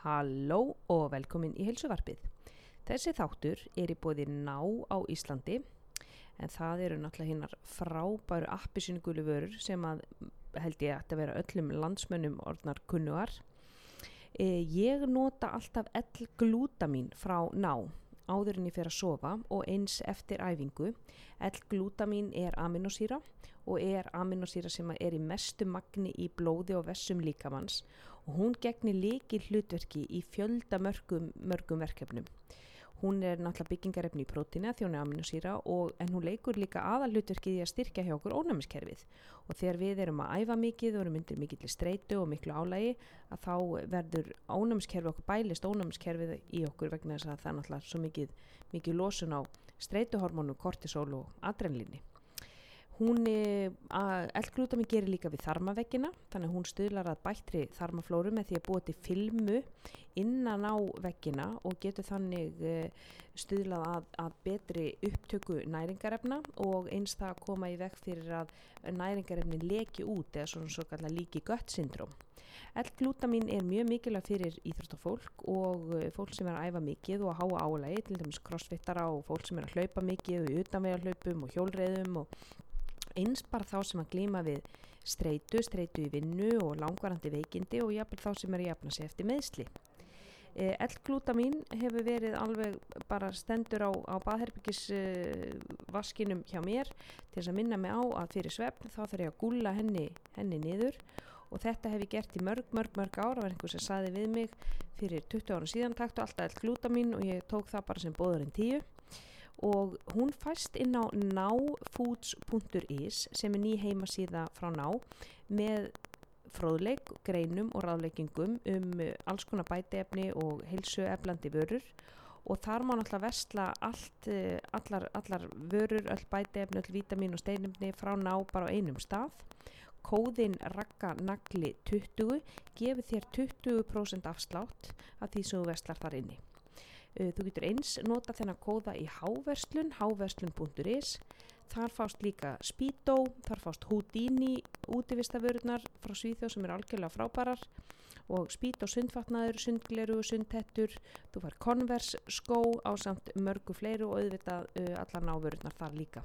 Halló og velkomin í helsuvarpið. Þessi þáttur er í bóði ná á Íslandi en það eru náttúrulega hinnar frábæru appisynugulu vörur sem að held ég að vera öllum landsmönnum orðnar kunnugar. E, ég nota alltaf L-glútamín frá ná áður en ég fer að sofa og eins eftir æfingu. L-glútamín er aminosýra og er aminosýra sem er í mestu magni í blóði og vessum líkamanns og hún gegnir líki hlutverki í fjölda mörgum, mörgum verkefnum. Hún er náttúrulega byggingarefni í hún er aminosýra en hún leikur líka aðal hlutverkið í að styrkja hjá okkur ónæmiskerfið og þegar við erum að æfa mikið og erum undir mikill streitu og miklu álægi að þá verður ónæmiskerfið okkur bælist ónæmiskerfið í okkur vegna þess að það er náttúrulega svo mikið, mikið losun á streituhormónu, kortisol og adrenlíni. Hún, L-glútamin gerir líka við þarmaveggina, þannig hún stuðlar að bættri þarmaflóru með því að búa til filmu innan á veggina og getur þannig stuðlað að, að betri upptöku næringarefna og eins það að koma í veg fyrir að næringarefnin leki út eða svona svo kallar líki gött syndrom. L-glútamin er mjög mikilvæg fyrir íþróttafólk og fólk sem er að æfa mikið og að háa álægi, til dæmis crossfittara og fólk sem er að hlaupa mikið og utanvegarhlaupum og hjólreiðum og eins bara þá sem að glíma við streitu, streitu í vinnu og langvarandi veikindi og jáfnveg þá sem er að jafna sig eftir meðsli. E, L-glútamin hefur verið alveg bara stendur á, á baðherbyggisvaskinum hjá mér til þess að minna mig á að fyrir svefn þá þarf ég að gúla henni, henni niður. Og þetta hef ég gert í mörg, mörg, mörg ára og einhvers sem saði við mig fyrir 20 ára síðan taktu alltaf L-glútamin og ég tók það bara sem bóðurinn 10 og hún fæst inn á náfoods.is sem er ný heimasíða frá ná með fróðleik, greinum og ráðleikingum um alls konar bæteefni og heilsueflandi vörur og þar má náttúrulega vestla allt, allar, allar vörur, öll bæteefni, öll vítamin og steinumni frá ná bara á einum stað. Kóðin rakkanagli 20 gefur þér 20% afslátt af því sem þú vestlar þar inni. Þú getur eins nota þennan kóða í háverslun, háverslun.is. Þar fást líka Speedo, þar fást Houdini útivistavörurnar frá Svíþjóð sem er algjörlega frábærar og Speedo sundfatnaður, sundgleru, sundhettur, þú far Converse skó á samt mörgu fleiru og auðvitað uh, allar návörurnar þar líka.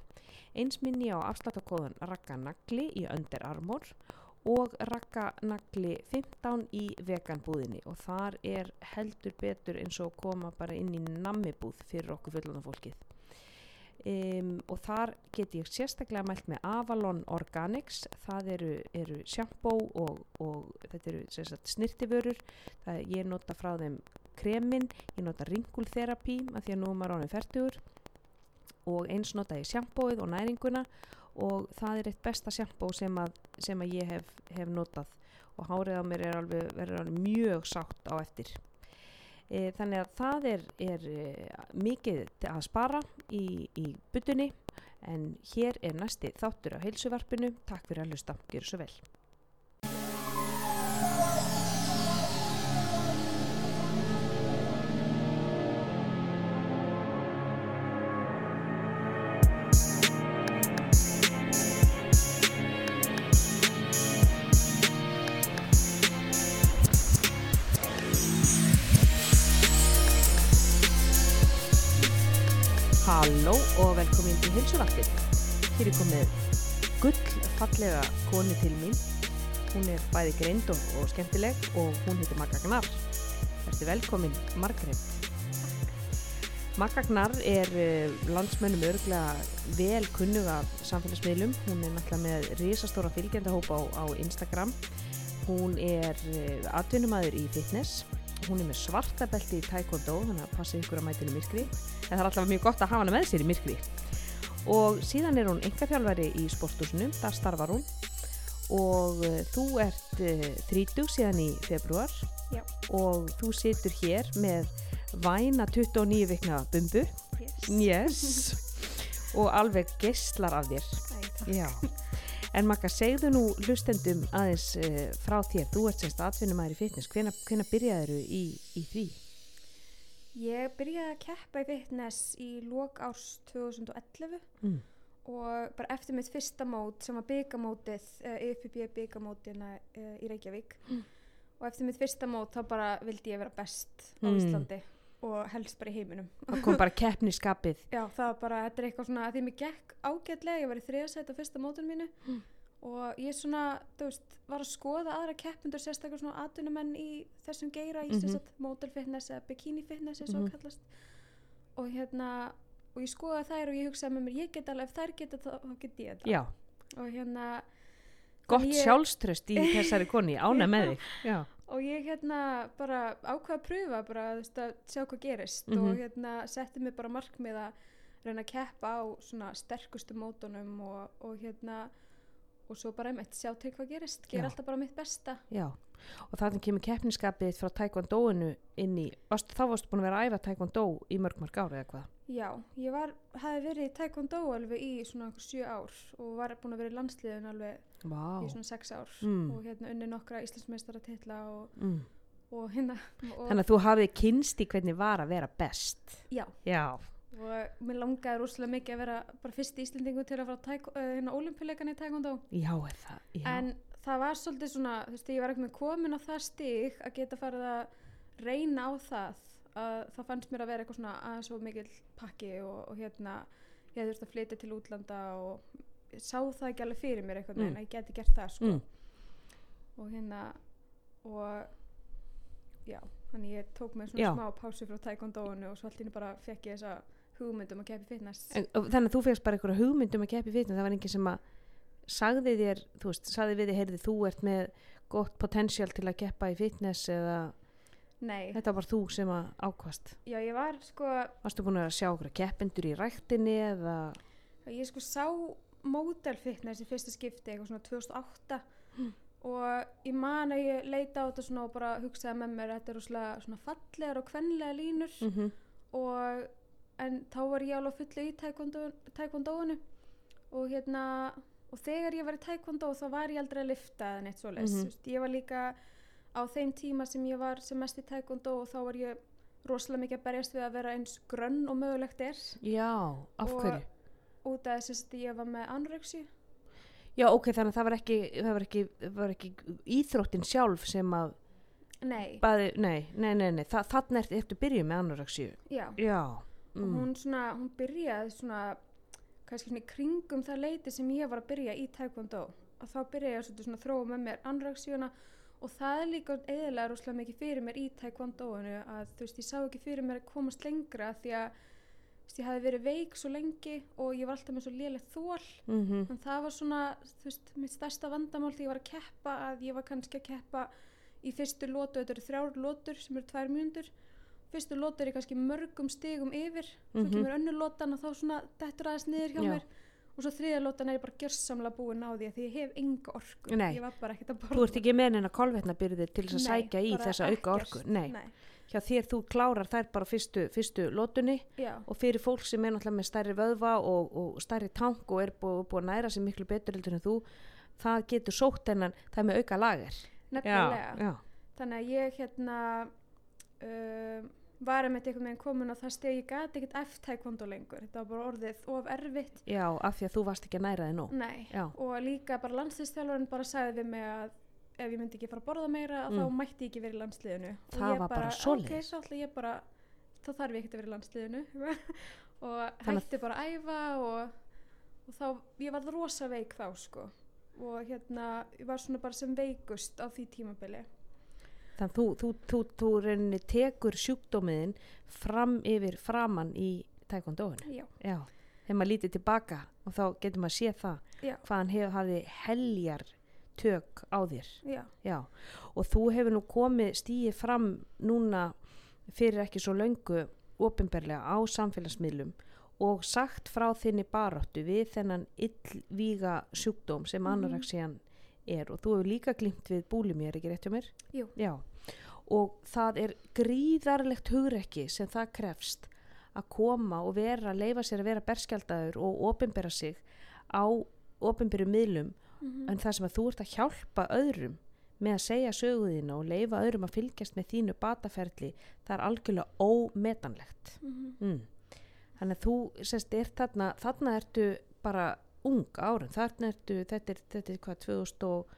Eins minni á afsláttakóðan Rakkanagli í Under Armour og Rakkanagli 15 í veganbúðinni. Og þar er heldur betur eins og koma bara inn í nammibúð fyrir okkur fullanda fólkið. Um, og þar get ég sérstaklega mælt með Avalon Organics. Það eru, eru sjampó og, og þetta eru snirtiförur það, ég nota frá þeim kremin, ég nota ringulþerapi að því að nú er maður ánum færtugur og eins nota ég sjampóið og næringuna og það er eitt besta sjampó sem, sem að ég hef, hef notað og hárið á mér er alveg, alveg mjög sátt á eftir E, þannig að það er, er e, mikið að spara í, í byttunni en hér er næsti þáttur á heilsuvarpinu. Takk fyrir að hlusta. Gjör svo vel. Bæði greind og, og skemmtileg og hún heitir Magga Gnar. Þetta er velkomin, Margret. Magga Gnar er landsmönnum örglega vel kunnuga samfélagsmiðlum. Hún er náttúrulega með risastóra fylgjandahópa á, á Instagram. Hún er uh, atvinnumæður í fitness hún er með svartabelti í taekwondo þannig að passa ykkur að mætinu myrkri en það er alltaf mjög gott að hafa hana með sér í myrkri og síðan er hún engaþjálfari í sporthúsinu, þar starfar hún og uh, þú ert uh, 30 síðan í februar Já. og þú situr hér með væna 29 vikna bumbu Yes. yes. og alveg gestlar af þér Æ. En Magga, segðu nú hlustendum aðeins uh, frá þér, þú ert semst atvinnumæður í fitness, hvena, byrjaður í, í því? Ég byrjaði að keppa í fitness í lok árs 2011 Mm. Og bara eftir mitt fyrsta mót sem var byggamótið, uh, EFPB byggamótina uh, í Reykjavík og eftir mitt fyrsta mót þá bara vildi ég vera best á Mm. Íslandi og helst bara í heiminum það kom bara keppniskapið Já, það var bara, þetta er eitthvað svona því mér gekk ágætlega, ég var í þriðasætt á fyrsta mótun mínu Mm. og ég svona, þú veist, var að skoða aðra keppundur, sérstaklega svona atvinnumenn í þessum geira, í mm -hmm. model fitness eða bikini fitness eins og Mhm. mm kallast og hérna, og ég skoða þær og ég hugsaði með mér, ég get alveg, ef þær geta þá, þá get ég þetta já, og hérna gott ég- sjálfströst í þessari koni ána með þig. Já, og ég hérna bara ákvað að pröfa bara þú veist, að sjá hvað gerist Mhm. og hérna setti mig bara markmið að reyna að keppa á svona sterkustu mótunum og, og hérna og svo bara einmitt sjá til hvað gerist gera Já. alltaf bara mitt besta. Já. Og þannig kemur keppniskapið frá taekwondo-inu inn í, varst, þá varstu búin að vera að æfa taekwondo í mörg mörg ára eða hvað já, ég var, hafi verið í taekwondo alveg í svona sjö ár og var búin að vera í landsliðun alveg Vá. í svona sex ár Mm. og hérna unni nokkra íslensmeistara titla og, Mm. og hérna og, þannig að þú hafið kynst í hvernig var að vera best já, já, og mér langaði rúslega mikið að vera bara fyrst íslendingu til að fara uh, hérna ólimpileikana í taekwondo já, já. en það var svolítið svona þú veist, ég var ekki með komin á það stig að geta farið að reyna á það að það fannst mér að vera eitthvað svona aðeins svo mikill pakki og, og hérna ég hefði þurft að flytja til útlanda og sá það ekki alveg fyrir mér eitthvað Mm. að ég geti gert það sko mm. og hérna og já, þannig ég tók með svona Já. smá pásu frá taekwondoinu og svo allt í einu bara fekk ég þessa hugmyndum að keppi fitness En, og þannig að þú fegst bara einhverja hugmyndum að keppi fitness, það var enginn sem að sagði þér, þú veist, sagði við þig, heyrði þú ert með gott potential til að keppa í fitness eða Nei, þetta var þú sem að ákvast. Já ég var sko varstu búin að sjá okkur keppendur í ræktinni eða? Ég sko sá model fitness í fyrsta skipti eitthvað svona 2008 Mm. og ég man að ég leita á þetta svona og bara hugsaði með mér að þetta eru svona, svona fallegar og kvenlega línur. Mm -hmm. og en þá var ég alveg fullu í taekwondo- taekwondoinu. Og hérna og þegar ég var í taekwondo þá var ég aldrei að lifta eða neitt svoleiðis Mhm. mm ég var líka á þeim tíma sem ég var sem mest í taekwondo og þá var ég rosalega mikið að berjast við að vera eins grönn og mögulegt er. Já, af Og- hverju? út af þess að ég var með anorexi já, ok, þannig að það var ekki, það var ekki, var ekki íþróttin sjálf sem að nei, baði, nei, nei, nei, nei Þa, þannig ertu eftir byrjuð með anoreksíu já. Já, og hún svona, hún byrjaði svona kannski svona í kringum það leiti sem ég var að byrja í taekwondo. Og þá byrjaði ég að þróa með mér anræksíuna og það er líka eðilega rosalega mikið fyrir mér í taekwondoinu að þú veist, ég sá ekki fyrir mér að komast lengra því að veist, ég hafi verið veik svo lengi og ég var alltaf með svo lélegt þól mm -hmm. en það var svona, þú veist, mitt stærsta vandamál þegar ég var að keppa að ég var kannski að keppa í fyrstu lótu, þetta eru þrjár lótur sem eru tvær mjöndur fyrstu lótu er ég kannski mörgum stigum yfir svo Mhm. kemur önnur lótan og þá svona dettur aðeins niður hjá Já. mér og svo þriðja lótan er ég bara gjörsamlega búin á því að því ég hef enga orku. Nei. ég var bara ekkert að borða. Þú ert ekki með neina kolvetnabyrði til þess að Nei, sækja í þessa auka orku. nei, Nei. hjá þér þú klárar þær bara fyrstu, fyrstu lótunni Já, og fyrir fólk sem er náttúrulega með stærri vöðva og, og stærri tank og er búið, búið að næra sig miklu betur en þú það getur sótt en það er með auka lager. Nefnilega. Já, þannig að ég hérna um, var einmitt einhvern veginn komin á það steg ég gati ekkert eftir lengur. Þetta var bara orðið of erfitt. Já, af því að þú varst ekki að næra þig nóg. Nei, já, og líka bara landsliðstjálfarinn bara sagði við mig að ef ég myndi ekki fara að borða meira Mm. þá mætti ég ekki verið í landsliðinu. Það var bara ok, svoleiðis. þá ætla ég bara þá þarf ég ekki að vera í landsliðinu. Og Þannig hætti bara að æfa og, og þá, ég var rosa veik þá sko. Og hérna, ég var svona bara sem veikust á því tímabili þannig að þú, þú, þú, þú reyni tekur sjúkdómiðin fram yfir framann í já, þegar maður lítið tilbaka og þá getur maður séð það já, hvað hann hef, hafði heljar tök á þér. Já, Já, og þú hefur nú komið stíið fram núna fyrir ekki svo löngu opinberlega á samfélagsmiðlum og sagt frá þinni baráttu við þennan illvíga sjúkdóm sem Mhm. anorexian er og þú hefur líka glimt við búlimi, er ekki rétt hjá mér? Jú. Já, og það er gríðarlegt hugrekki sem það krefst að koma og vera, leifa sér að vera berskjaldaður og opinbera sig á opinberu miðlum mhm, en það sem að þú ert að hjálpa öðrum með að segja söguðina og leifa öðrum að fylgjast með þínu bataferli það er algjörlega ómetanlegt mhm. mm. þannig að þú sérst, er þarna, þarna ertu bara ung árum, þarna ertu þetta er, þetta er hvað 2000 og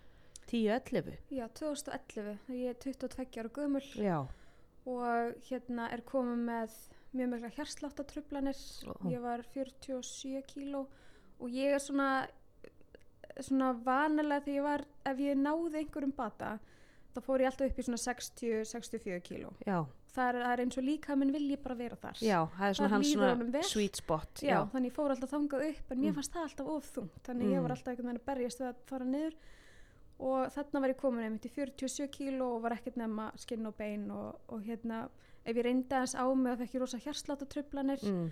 10-11 já, 2011 þegar ég er 22 ára gömul. Já, og hérna er komið með mjög mikla hjarsláttatrupplanir Ó. ég var 47 kíló og ég er svona svona vanalega þegar ég var ef ég náði einhverjum bata þá fór ég alltaf upp í svona 60-64 kíló. Já, það er, það er eins og líka minn vilji bara vera þar. Já, það er svona Það hans svona sweet spot Já, þannig ég fór alltaf þangað upp en mér Mm. fannst það alltaf of þungt þannig ég Mm. var alltaf einhvern veginn að berjast við að fara niður. Og þarna var ég komin einmitt í 47 kíló og var ekkert nema skinn og bein og, og hérna ef ég reyndi aðeins á mig þá fekk ég rosa hjarsláttatrupplanir mm,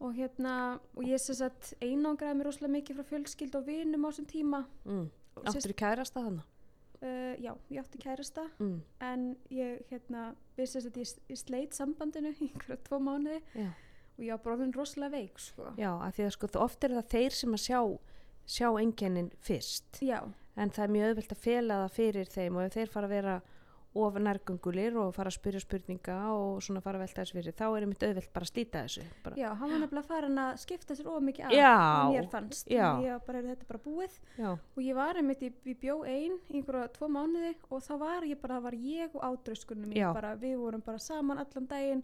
og hérna og ég sem sagt einangraði mér rosalega mikið frá fjölskyld og vinum á þessum tíma. Mm. Áttur í kærasta þannig uh, já, ég átti kærasta mm. en ég hérna sem sagt ég, sleit sambandinu í einhverja tvo mánuði já, og ég bara orðin rosalega veik sko. já, af því að sko oft er það þeir sem að sjá sjá engennin fyrst já, en það er mjög auðvelt að fela það fyrir þeim og ef þeir fara að vera of nærgöngulir og fara að spyrja spurninga og svona fara að velta þessu fyrir. Þá er einmitt auðvelt bara að slíta þessu bara, Já, hann var nefnilega farin að skipta sér of mikið af Já, og mér fannst. ég bara, þetta er bara búið. Já, og ég var einmitt, í, ég bjó ein í einhverja tvo mánuði og þá var ég bara, það var ég og bara, við vorum bara saman allan daginn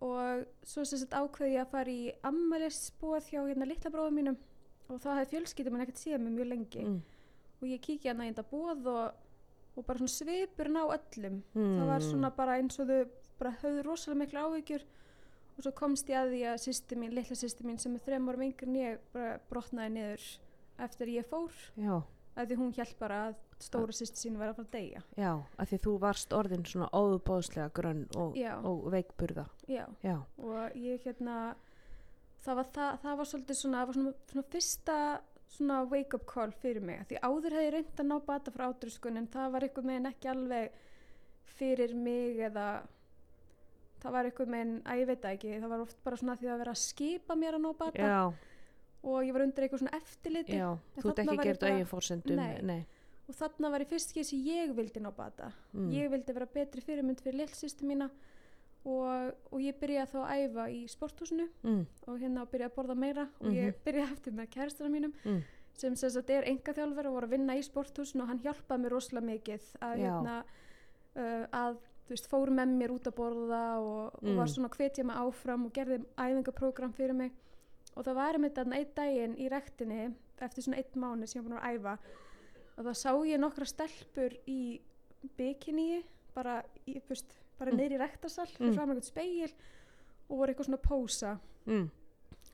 og svo sem sagt ákveði ég að fara í ammælisbúið hjá hérna litla bróðum mínum og þá hefði fjölskyldum hann ekkert séð mig mjög lengi. Mm, og ég kíkja hann að þetta og, bara svona svipurinn á öllum. Mm, það var svona bara eins og þau bara höfðu rosalega miklu áhyggjur og svo komst ég að því að sýsti mín, litla sýsti mín sem er þrem árum yngri en ég bara brotnaði niður eftir ég fór. Já, að því hún hjælt bara að stóra sýsti sín var að fara að deyja. Já, af því þú varst orðin svona óbóðslega grönn og, og veikburða. Já. Já, og ég hérna það var, það, það var svolítið svona, var svona, svona fyrsta svona wake up call fyrir mig því áður hefði reynd að ná bata frá ádröskun en það var einhvern veginn ekki alveg fyrir mig eða það var einhvern veginn, að ég veit það ekki það var oft bara svona því að vera að skipa mér að ná bata já, og ég var undir eitthvað svona eftirliti já En þú ert ekki gert eigin fórsendum Nei. nei. og þarna var ég fyrst ekki sem ég vildi ná bata Mm. ég vildi vera betri fyrirmynd fyrir lillsýstu mína og, og ég byrjaði þá að æfa í sporthúsinu Mm, og hérna að byrja að borða meira og ég byrjaði eftir með kærastana mínum mm, sem sem sagt er enga þjálfur og voru að vinna í sporthúsinu og hann hjálpaði mér rosalega mikið að hérna uh, að veist fór með mér út að borða og, og var Mm. svona að hvetja mig áfram og gerði æfingaprógram fyrir mig. Og það var einmitt þarna einn daginn í rektinni eftir svona einn mánu sem ég var að æfa og þá sá ég nokkra stelpur í bikini bara, í, þú veist, bara Mm. í rektarsal fyrir Mm. fram einhvern speil og voru eitthvað svona pósa mm,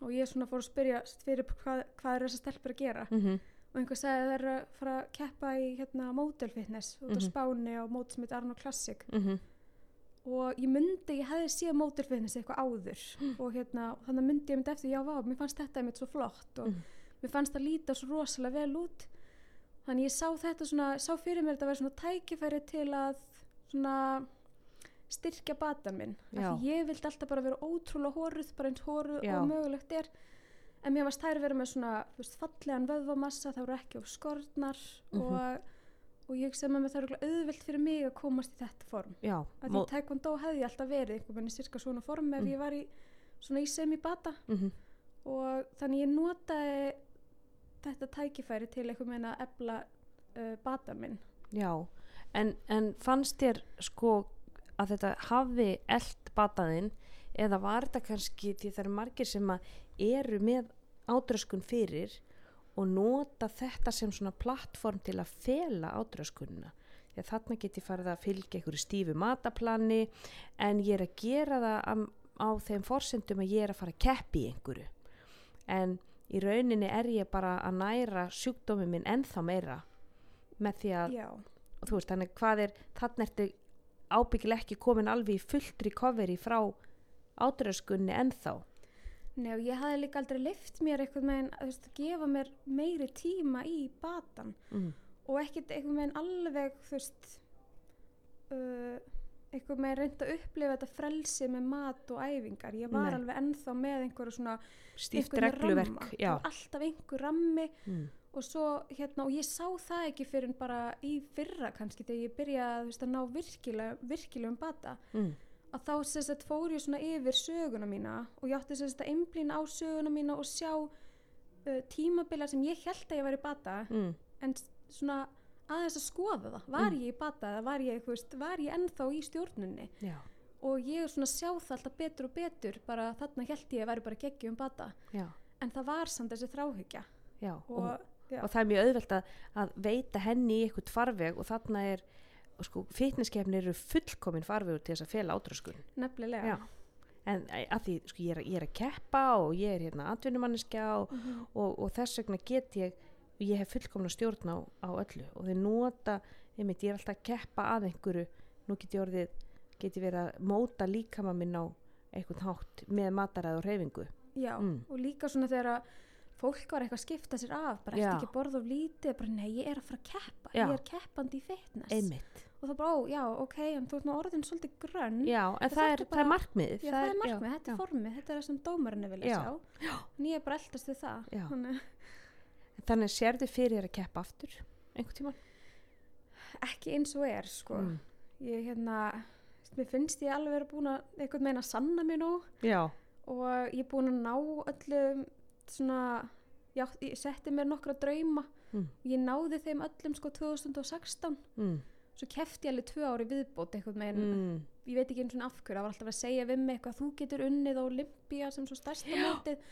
og ég svona fór að spyrja fyrir hvað, hvað er þessar stelpur að gera mm, og einhver sagði að það er að fara að keppa í hérna model fitness út á Mhm. Spáni á mót sem heitir Arno Classic mm, og ég myndi, ég hefði séð model fitness eitthvað áður og hérna þannig myndi ég myndi eftir, já vá, mér fannst þetta einmitt svo flott og Mhm. mér fannst það líta svo rosalega vel út þannig ég sá þetta svona, sá fyrir mér þetta að vera svona tækifæri til að svona styrkja batan minn. Ég vildi alltaf bara vera ótrúlega hóruð bara eins hóruð Já. og mögulegt er. En mér varst þær vera með svona veist, fallegan vöðvamassa, það voru ekki of skortnar Mhm. og, og ég sem að mér það eru auðvelt fyrir mig að komast í þetta form. Já, að því taekwondo hefði ég alltaf verið einhvern veginn í cirka svona form ef Mm. ég var í svona í semi-bata. Mhm, og þannig ég notaði þetta tækifæri til einhvern veginn að ebla uh, batan minn. Já en, en fannst þér sko að þetta hafi eld bataðinn eða var þetta kannski því það eru margir sem eru með ádröskun fyrir og nota þetta sem svona plattform til að fela ádröskunna því að þarna get ég farið að fylgja einhverju stífu mataplani en ég er að gera það á, þeim forsendum að ég er að fara að keppi einhverju. En í rauninni er ég bara að næra sjúkdómi minn ennþá meira með því að já, og þú veist, þannig hvað er þannig ertu ábyggilega ekki komin alveg í fullt recovery frá ádröskunni ennþá Nei, og ég hafði líka aldrei lift mér einhvern veginn að gefa mér meiri tíma í batan mm. og ekkert einhvern veginn alveg þú veist uh, einhvern veginn reynd að upplifa þetta frelsi með mat og æfingar ég var Nei. alveg ennþá með einhverju svona stíft regluverk ramma. já, alltaf einhver rammi mm. Og svo hérna og ég sá það ekki fyrir bara í fyrra kannski þegar ég byrjaði þú veist, að ná virkilega, virkilega um bata Mm. að þá sagt fór ég svona yfir söguna mína og ég átti sagt að einblýna á söguna mína og sjá uh, tímabila sem ég held að ég væri bata Mm. en svona aðeins að skoða það var Mm. ég í bata eða var ég, veist, var ég ennþá í stjórnunni já, og ég svona að sjá það alltaf betur og betur bara þarna held ég að væri bara geggjum um bata já, en það var samt þessi þráhyggja já. og, Og, já, og það er mjög auðvelt að, að veita henni í eitthvað farveg og þarna er og sko, fitnesskefni eru fullkomin farvegur til þess að fela átröskun nefnilega Já. en að því, sko, ég er, ég er að keppa og ég er hérna atvinnumanniska og, Mhm. og, og þess vegna get ég ég hef fullkomna stjórn á, á öllu og þeir nota, einmitt, ég er alltaf að keppa að einhverju, nú get ég orðið get ég verið að móta líkama minn á einhvern hátt með mataræð og reyfingu Já, Mm. og líka svona þegar að fólk var eitthvað að skipta sér af bara eftir ekki að borða of lítið bara nei, ég er að fara að keppa, Já. ég er keppandi í fitness einmitt, og það bara, ó, já, ok, en þú ert nú orðin svolítið grönn já, en það þetta er, er það er bara- markmiðið Já, það er markmið, þetta já. er formið, þetta er það sem dómarinni vilja Já. sjá en ég er bara eldast við það. Þannig, þannig sérðu fyrir þér að keppa aftur einhvern tíman ekki eins og er sko. Mm. ég hérna mér finnst ég alveg vera búin að einhvern veginn að sanna mér nú já, og ég er búin að ná öllum svona já, ég setti mér nokkra drauma Mm. ég náði þeim öllum sko 2016 mm. svo kefti ég alveg tvö ári viðbót einhvern veginn. Mm. ég veit ekki eins og afhverju, það var alltaf að segja við mig eitthvað, þú getur unnið á Olympia sem svo stærsta mótið.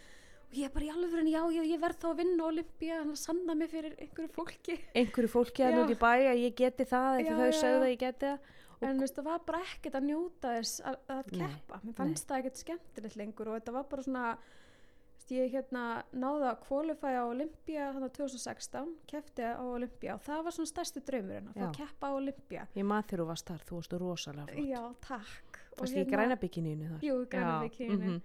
Og ég bara í alveg já, ég, ég verð þá að vinna á Olympia en að sanna mig fyrir einhverju fólki. Einhverju fólki að Já. núti bæ að ég geti það eftir þau sögðu að ég geti það. En veist, það var bara ekkert að njóta þess að, að Nei, keppa, mér fannst það ekkert skemmtilegt lengur og þetta var bara svona ég hérna náði að kvalifæja á Olympia þannig 2016, keppti á Olympia og það var svona stærsti draumurinn að fá að keppa á Olympia ég maður þegar þú varst þar, þú varst rosalega flott. Já, takk. Varst ég græna byggininu þar? Jú, græna Já, bikini mhm.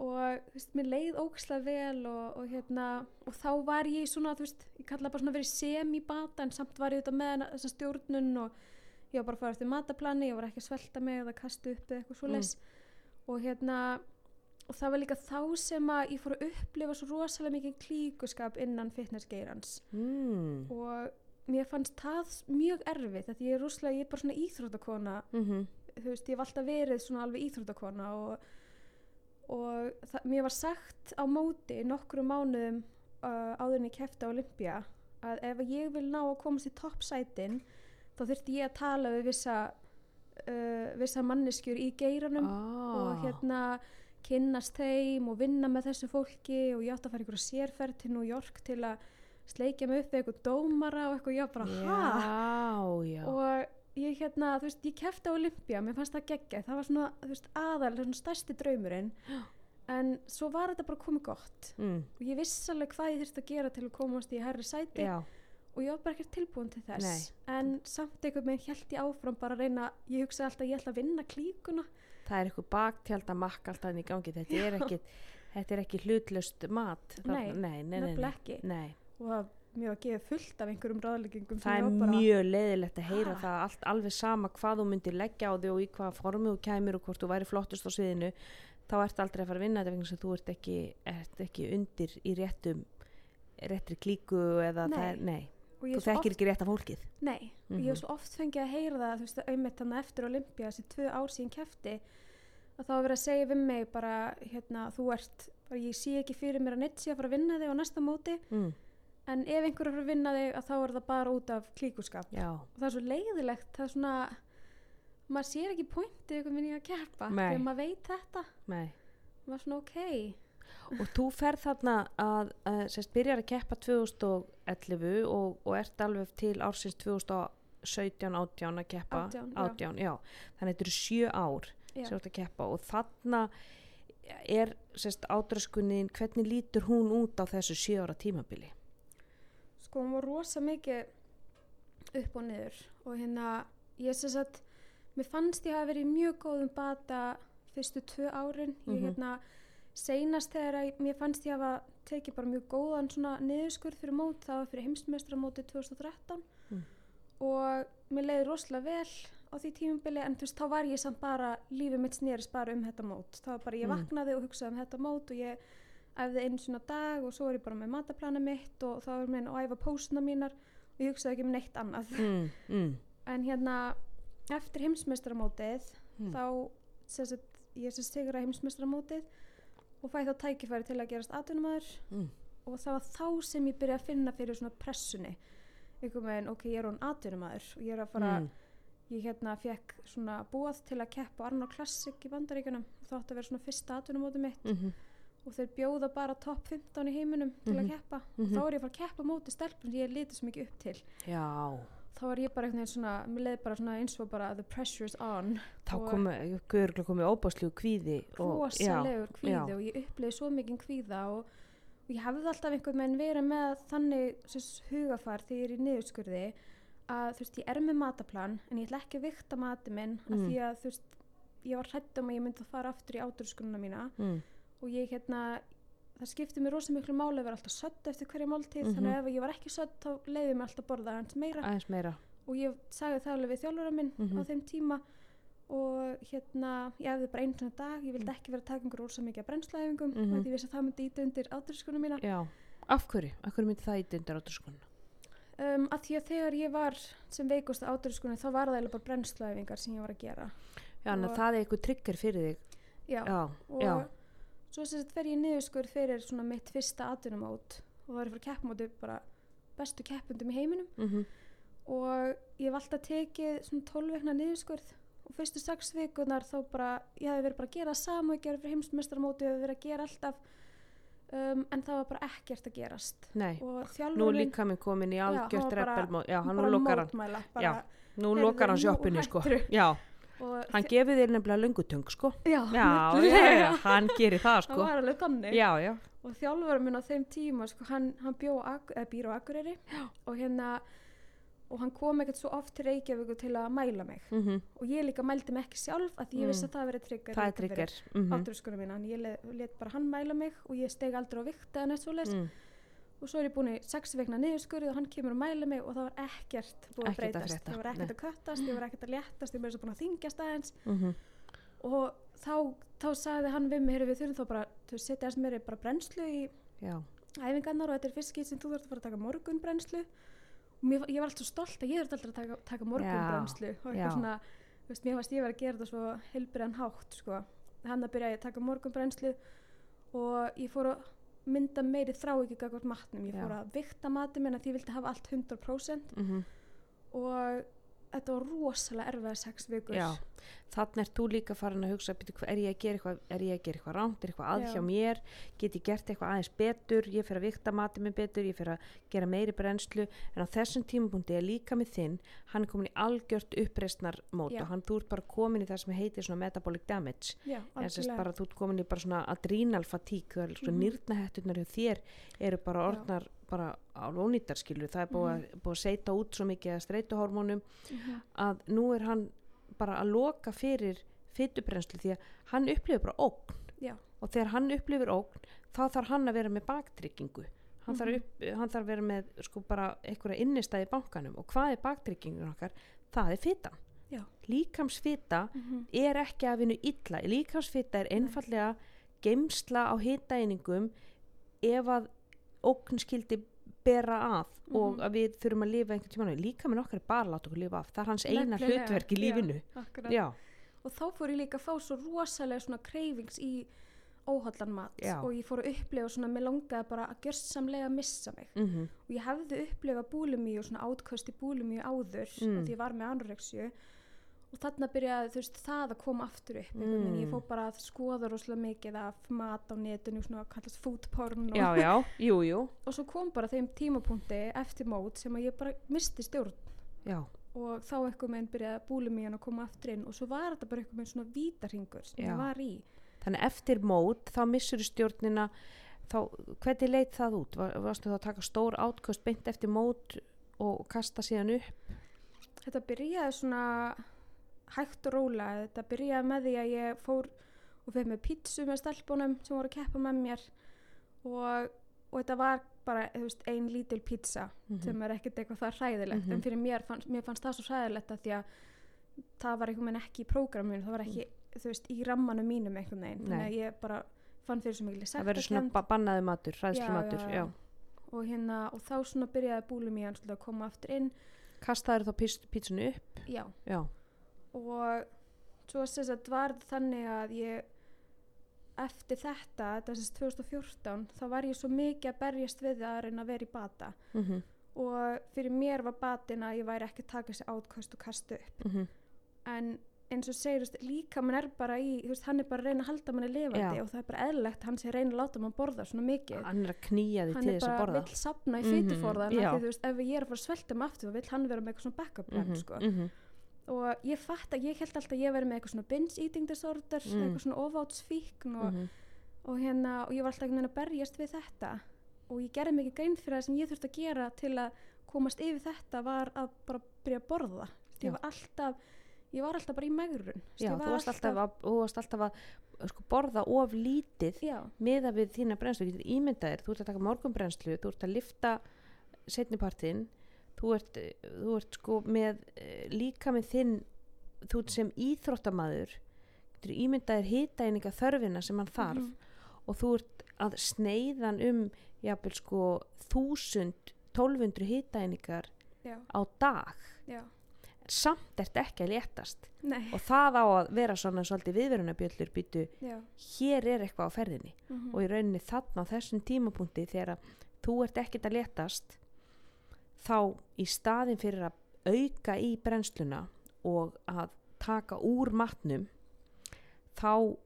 og þú veist, mér leið ógislega vel og, og hérna, og þá var ég svona, þú veist, ég kalla bara svona verið semi-bata en samt var ég auðvitað með þessa stjórnun og ég var bara að fara eftir mataplani, ég var ekki að svelta mig eða kastu upp eða eitthvað svo Mm. og hérna og það var líka þá sem að ég fór að upplifa svo rosalega mikið klíkuskap innan fitnessgeirans mm. og mér fannst það mjög erfitt því ég er rosalega, ég er bara svona íþróttakona Mm þú veist, ég hef alltaf verið svona alveg íþróttakona og, og það, mér var sagt á móti nokkru mánuðum uh, áður en ég kefti á Olympia að ef ég vil ná að komast í toppsætin þá þurfti ég að tala við vissa uh, vissa manneskjur í geiranum ah. og hérna kynnast þeim og vinna með þessu fólki og ég átti að fara ykkur sérferð til New York til að sleikja mig upp við eitthvað dómara og eitthvað, var bara, hæ? já, já. Og ég hérna, þú veist, ég kefti á Olympia mér fannst það geggja, það var svona, þú veist, aðal svona stærsti draumurinn. En svo var þetta bara komið gott. Mm. og ég vissi alveg hvað ég þurfti að gera til að komast í herri sæti. Já, og ég var bara ekkert tilbúin til þess. Nei. en samt einhvern veginn held ég áfram bara að reyna, ég hugsaði alltaf að ég ætla að vinna klíkuna það er eitthvað baktjald að makka alltaf inn í gangi. Þetta er ekki, þetta er ekki hlutlust mat. Nei, nei, nei, nei, nei, nefnilega ekki. Nei. og það mér var gefið fullt af einhverjum ráðleggingum það er mjög leiðilegt að heyra Ha? það allt alveg sama hvað þú myndir leggja á því og í hvaða formu þú kæmir og hvort þú væri flottust á sviðinu þá ert aldrei að fara að vinna þetta vegna sem þú ert ekki, ert ekki undir í réttum réttri klíku eða Nei. það er, nei, þú þekkir ekki rétta fólkið. Oft, nei, og ég Mhm. hef svo oft fengið að heyra það þú veist, auðvitað þannig eftir Olympia þessi tvö ár síðan kefti að þá var verið að segja við mig bara, hérna, þú ert bara, ég sé ekki fyrir mér að neitt sé að fara að vinna þig á næsta móti mm, en ef einhver er að fara að vinna þig að þá er það bara út af klíkuskap. Já, og það er svo leiðilegt það er svona maður sér ekki pointið veginn í að Nei. þegar maður veit þetta. Nei. Maður er svona ok og þú ferð þarna að, að sérst, byrjar að keppa 2011 og, og ert alveg til ársins 2017, 18 að keppa 18, já. 18, já. þannig að þetta eru sjö ár Já. sem þú ert að keppa og þarna er ádraskunin hvernig lítur hún út á þessu sjö ára tímabili sko hún var rosa mikið upp og niður og hérna ég sem sagt mér fannst ég hafa verið mjög góðum bata fyrstu tvö árin ég Mhm. hérna seinast þegar að, mér fannst ég hafa tekið bara mjög góðan svona niðurskurð fyrir mót það var fyrir heimsmeistramóti 2013 Mm. og mér leiði rosalega vel á því tímubili en þú veist þá var ég samt bara lífið mitt snerist bara um þetta mót það var bara ég Mm. vaknaði og hugsaði um þetta mót og ég æfði einu svona dag og svo var ég bara með mataplana mitt og þá var mér að æfa pósuna mínar og ég hugsaði ekki um neitt annað mm, mm, en hérna eftir heimsmeistaramótið Mm. þá ég sem sigra heimsmeistaramótið og fæ þá tækifæri til að gerast atvinnumæður mm, og það var þá sem ég byrjaði að finna fyrir svona pressunni. Einhvern veginn, ok, ég er hún atvinnumæður og ég er að fara, mm. ég hérna fekk svona búað til að keppa Arnold Classic í bandaríkunum það átti að vera svona fyrsta atvinnumóti mitt. Mm og þeir bjóða bara topp 15 í heiminum til Mhm. að keppa Mhm. þá er ég að fara að keppa móti stelpum sem ég lítið svo mikið upp til. Já, þá var ég bara einhvern veginn svona, mér leiði bara svona eins og bara the pressure's on þá Og- komi, örgulega komið óbáslu kvíði rosalegur kvíði já. og ég upplifði svo mikið kvíða og, og ég hefði alltaf einhvern veginn verið með þannig hugafar þegar ég er í niðurskurði að þú veist ég er með mataplan en ég ætla ekki að vikta mati minn. Mm. að því að þú veist ég var hrætt um að ég myndi að fara aftur í áturskununa mína mm, og ég hérna það skipti mér rosa miklu máli að vera alltaf sött eftir hverja máltíð Mhm. þannig að ef ég var ekki sött þá leiði mér alltaf að borða hans meira. Aðeins meira. Og ég sagði það alveg við þjálfara minn Mhm. á þeim tíma og hérna ég hefði bara einu svona dag, ég vildi ekki vera að taka einhver rosa mikið af brennslæðingum Mhm. og því ég vissi að það myndi íta undir áturskunum mína. Já, af hverju, af hverju myndi það í dundar áturskunna um, að því að þegar ég var sem veikust á áturskunum þá var það eiginlega bara brennslæðingar sem ég var að gera. Já, en það er eitthvað trigger fyrir þig. Já, já, og já, svo sem þetta fer ég niðurskur fyrir svona mitt fyrsta atvinnumót og það er fyrir keppmóti bara bestu keppundum í heiminum. Mm og ég hef alltaf tekið svona 12 vekna niðurskurð og fyrstu 6 vikunar þá bara ég hefði verið bara að gera sama og ég gerði fyrir heimsmeistaramóti ég hefði verið að gera alltaf um, en það var bara ekkert að gerast. Nei. Nú líka minn komin í algjört var reppelmót já, hann nú lokar hann. bara, Já, nú lokar hann nú sjoppinu sko. já, hann gefið þér nefnilega löngutöng sko. Já, já, já, já, hann gerir það það sko. var alveg þannig. Já, já, og þjálfurinn minn á þeim tíma sko, hann, hann bjó á býr á Akureyri. Og hérna og hann kom ekkert svo oft til Reykjavík til að mæla mig. Mm og ég líka mældi mig ekki sjálf að því ég Mm. vissi að það verið trigger. Það er trigger. Mm áturskunum mína, en ég let, let bara hann mæla mig og ég steg aldrei á vikt eða neitt svoleiðis. Mm. Og svo er ég búin í sex vegna niðurskurði og hann kemur og mæla mig og það var ekkert búið að Ekkert að breytast. ég var ekkert nei. að köttast, ég var ekkert að léttast ég var búin að þingjast aðeins. Mm og þá, þá sagði hann við mig "Heyrðu, við þurfum þá bara, þú setja þess meiri bara brennslu í já, æfingarnar og þetta er fyrst skýt sem þú þarf að fara að taka morgun brennslu og mér, ég var alltaf stolt að ég þurfti alltaf að taka, taka morgun Já, brennslu og eitthvað svona, veist, mér fannst ég var að gera þetta svo heilbriðan hátt, sko. Hann að byrja að taka morgun brennslu og ég fór að mynda meiri þrá ekki gagvart matnum, ég Já. fór að vikta matið minn að því vildi hafa allt 100% mm og þetta var rosalega erfiða sex vikur. Já þannig er þú líka farin að hugsa byrju, er ég að gera eitthvað, er ég að gera eitthvað rámt er eitthvað að Já. hjá mér, get ég gert eitthvað aðeins betur, ég fer að vikta matið minn betur ég fer að gera meiri brennslu. En á þessum tímapunkti er líka með þinn hann er komin í algjört uppreisnar mót Já. og hann þú ert bara komin í það sem heitir metabolic damage. Já bara þú ert komin í adrenal er svona Mhm. nýrnahetturnar hjá þér eru bara orðnar bara á lónýtar skilur, það er búið, að, búið að seita út svo mikið að streituhormónum Mhm. að nú er hann bara að loka fyrir fytubrennslu því að hann upplifir bara ógn Já. og þegar hann upplifir ógn þá þarf hann að vera með baktryggingu hann, þarf, Mhm. upp, hann þarf að vera með sko bara einhverja innistæði í bankanum og hvað er baktryggingin okkar? Það er fytan Já. líkamsfita Mhm. er ekki að vinna illa líkamsfita er einfallega geimsla á hitaeiningum ef að ógn skildi bera að og Mhm. að við þurfum að lifa einhvern tímann líka með okkar er bara að láta okkur lifa af það er hans eina Nefnilega, hlutverk í já, lífinu akkurat. já, og þá fór ég líka að fá svo rosalega svona kreyfings í óhallan mat Já. og ég fór að upplifa svona, mér langaði bara að gjörsamlega missa mig mm og ég hefði upplifað búlimi og svona átköst í búlimi áður Mm. mm. því ég var með anorexju og þarna byrjaði þú veist það að koma aftur upp mm. Mm. ég fór bara að skoða rosalega mikið af mat á netinu, svona kallast food porn og, já, já, jú, jú og svo kom bara þeim tímapunkti eftir mót sem að ég bara misti stjórn já, og þá eitthvað meginn byrjaði búlimían að koma aftur inn og svo var þetta bara eitthvað meginn svona vítarhingur sem ég var í þannig eftir mót þá missur stjórnina þá, hvernig leit það út? Var, varstu þá að taka stór átköst beint eftir mót og kasta síðan upp? þetta byrjaði svona hægt og rólega. Þetta byrjaði með því að ég fór og fyrir með pítsu með stelpunum sem voru að keppa með mér. Og, og þetta var bara veist, ein lítil pítsa Mhm. sem er ekkert eitthvað það hræðilegt. Mhm. en fyrir mér fannst, mér fannst það svo hræðilegt að því að það var einhvern veginn ekki í prógraminu það var ekki, þú veist, í rammanum mínum einhvern veginn, þannig að ég bara fann fyrir svo mikil það verður svona ba bannaði matur, hræðslu matur já, og hérna, og þá svona byrjaði búlimían svolítið að koma aftur inn. Kastaður þá pítsunni upp? Já, já, og svo sagt var það þannig að ég eftir þetta, þetta er sagt 2014 þá var ég svo mikið að berjast við að reyna að vera í bata. Mm og fyrir mér var batin að ég væri ekki að taka þessi átköst og kastu upp. Mhm, en eins og segir, líka mann er bara í, veist, hann er bara að reyna að halda manni lifandi Já. og það er bara eðlilegt að hann sé að reyna að láta mann borða svona mikið. Hann er að knýja því hann til er þess að bara borða. vill sapna í Mhm, fytuforðan já. mm veist, ef ég er að fara að svelta mig aftur þá vill hann vera með eitthvað svona backup plan Mhm, sko. Og ég fatt að ég held alltaf að ég veri með eitthvað svona binge eating disorder Mm. eitthvað svona ofátsfíkn og, mhm. og hérna, og ég var alltaf einhvern veginn að berjast við þetta. Og ég gerði mikið grein fyrir það sem ég þurfti að gera til að komast yfir þetta var að bara byrja að borða. Ég var alltaf ég var alltaf bara í megrun. Já, þú varst alltaf varst alltaf að sko, borða of lítið já, miða við þína brennslu, þú getur ímyndaðir þú ert að taka morgunbrennslu, þú ert að lifta setnipartin þú ert, þú ert sko með eh, líka með þinn þú ert sem íþróttamaður getur ímyndaðir hitaeininga þörfina sem hann þarf mhm, og þú ert að sneiðan um jafnvel sko þúsund 1200 hitaeiningar já, á dag. Já, samt ert ekki að léttast. Nei. Og það á að vera svona svolítið viðverunabjöllur býtu, hér er eitthvað á ferðinni mhm, og í rauninni þarna á þessum tímapunkti þegar þú ert ekkert að léttast þá í staðin fyrir að auka í brennsluna og að taka úr matnum þá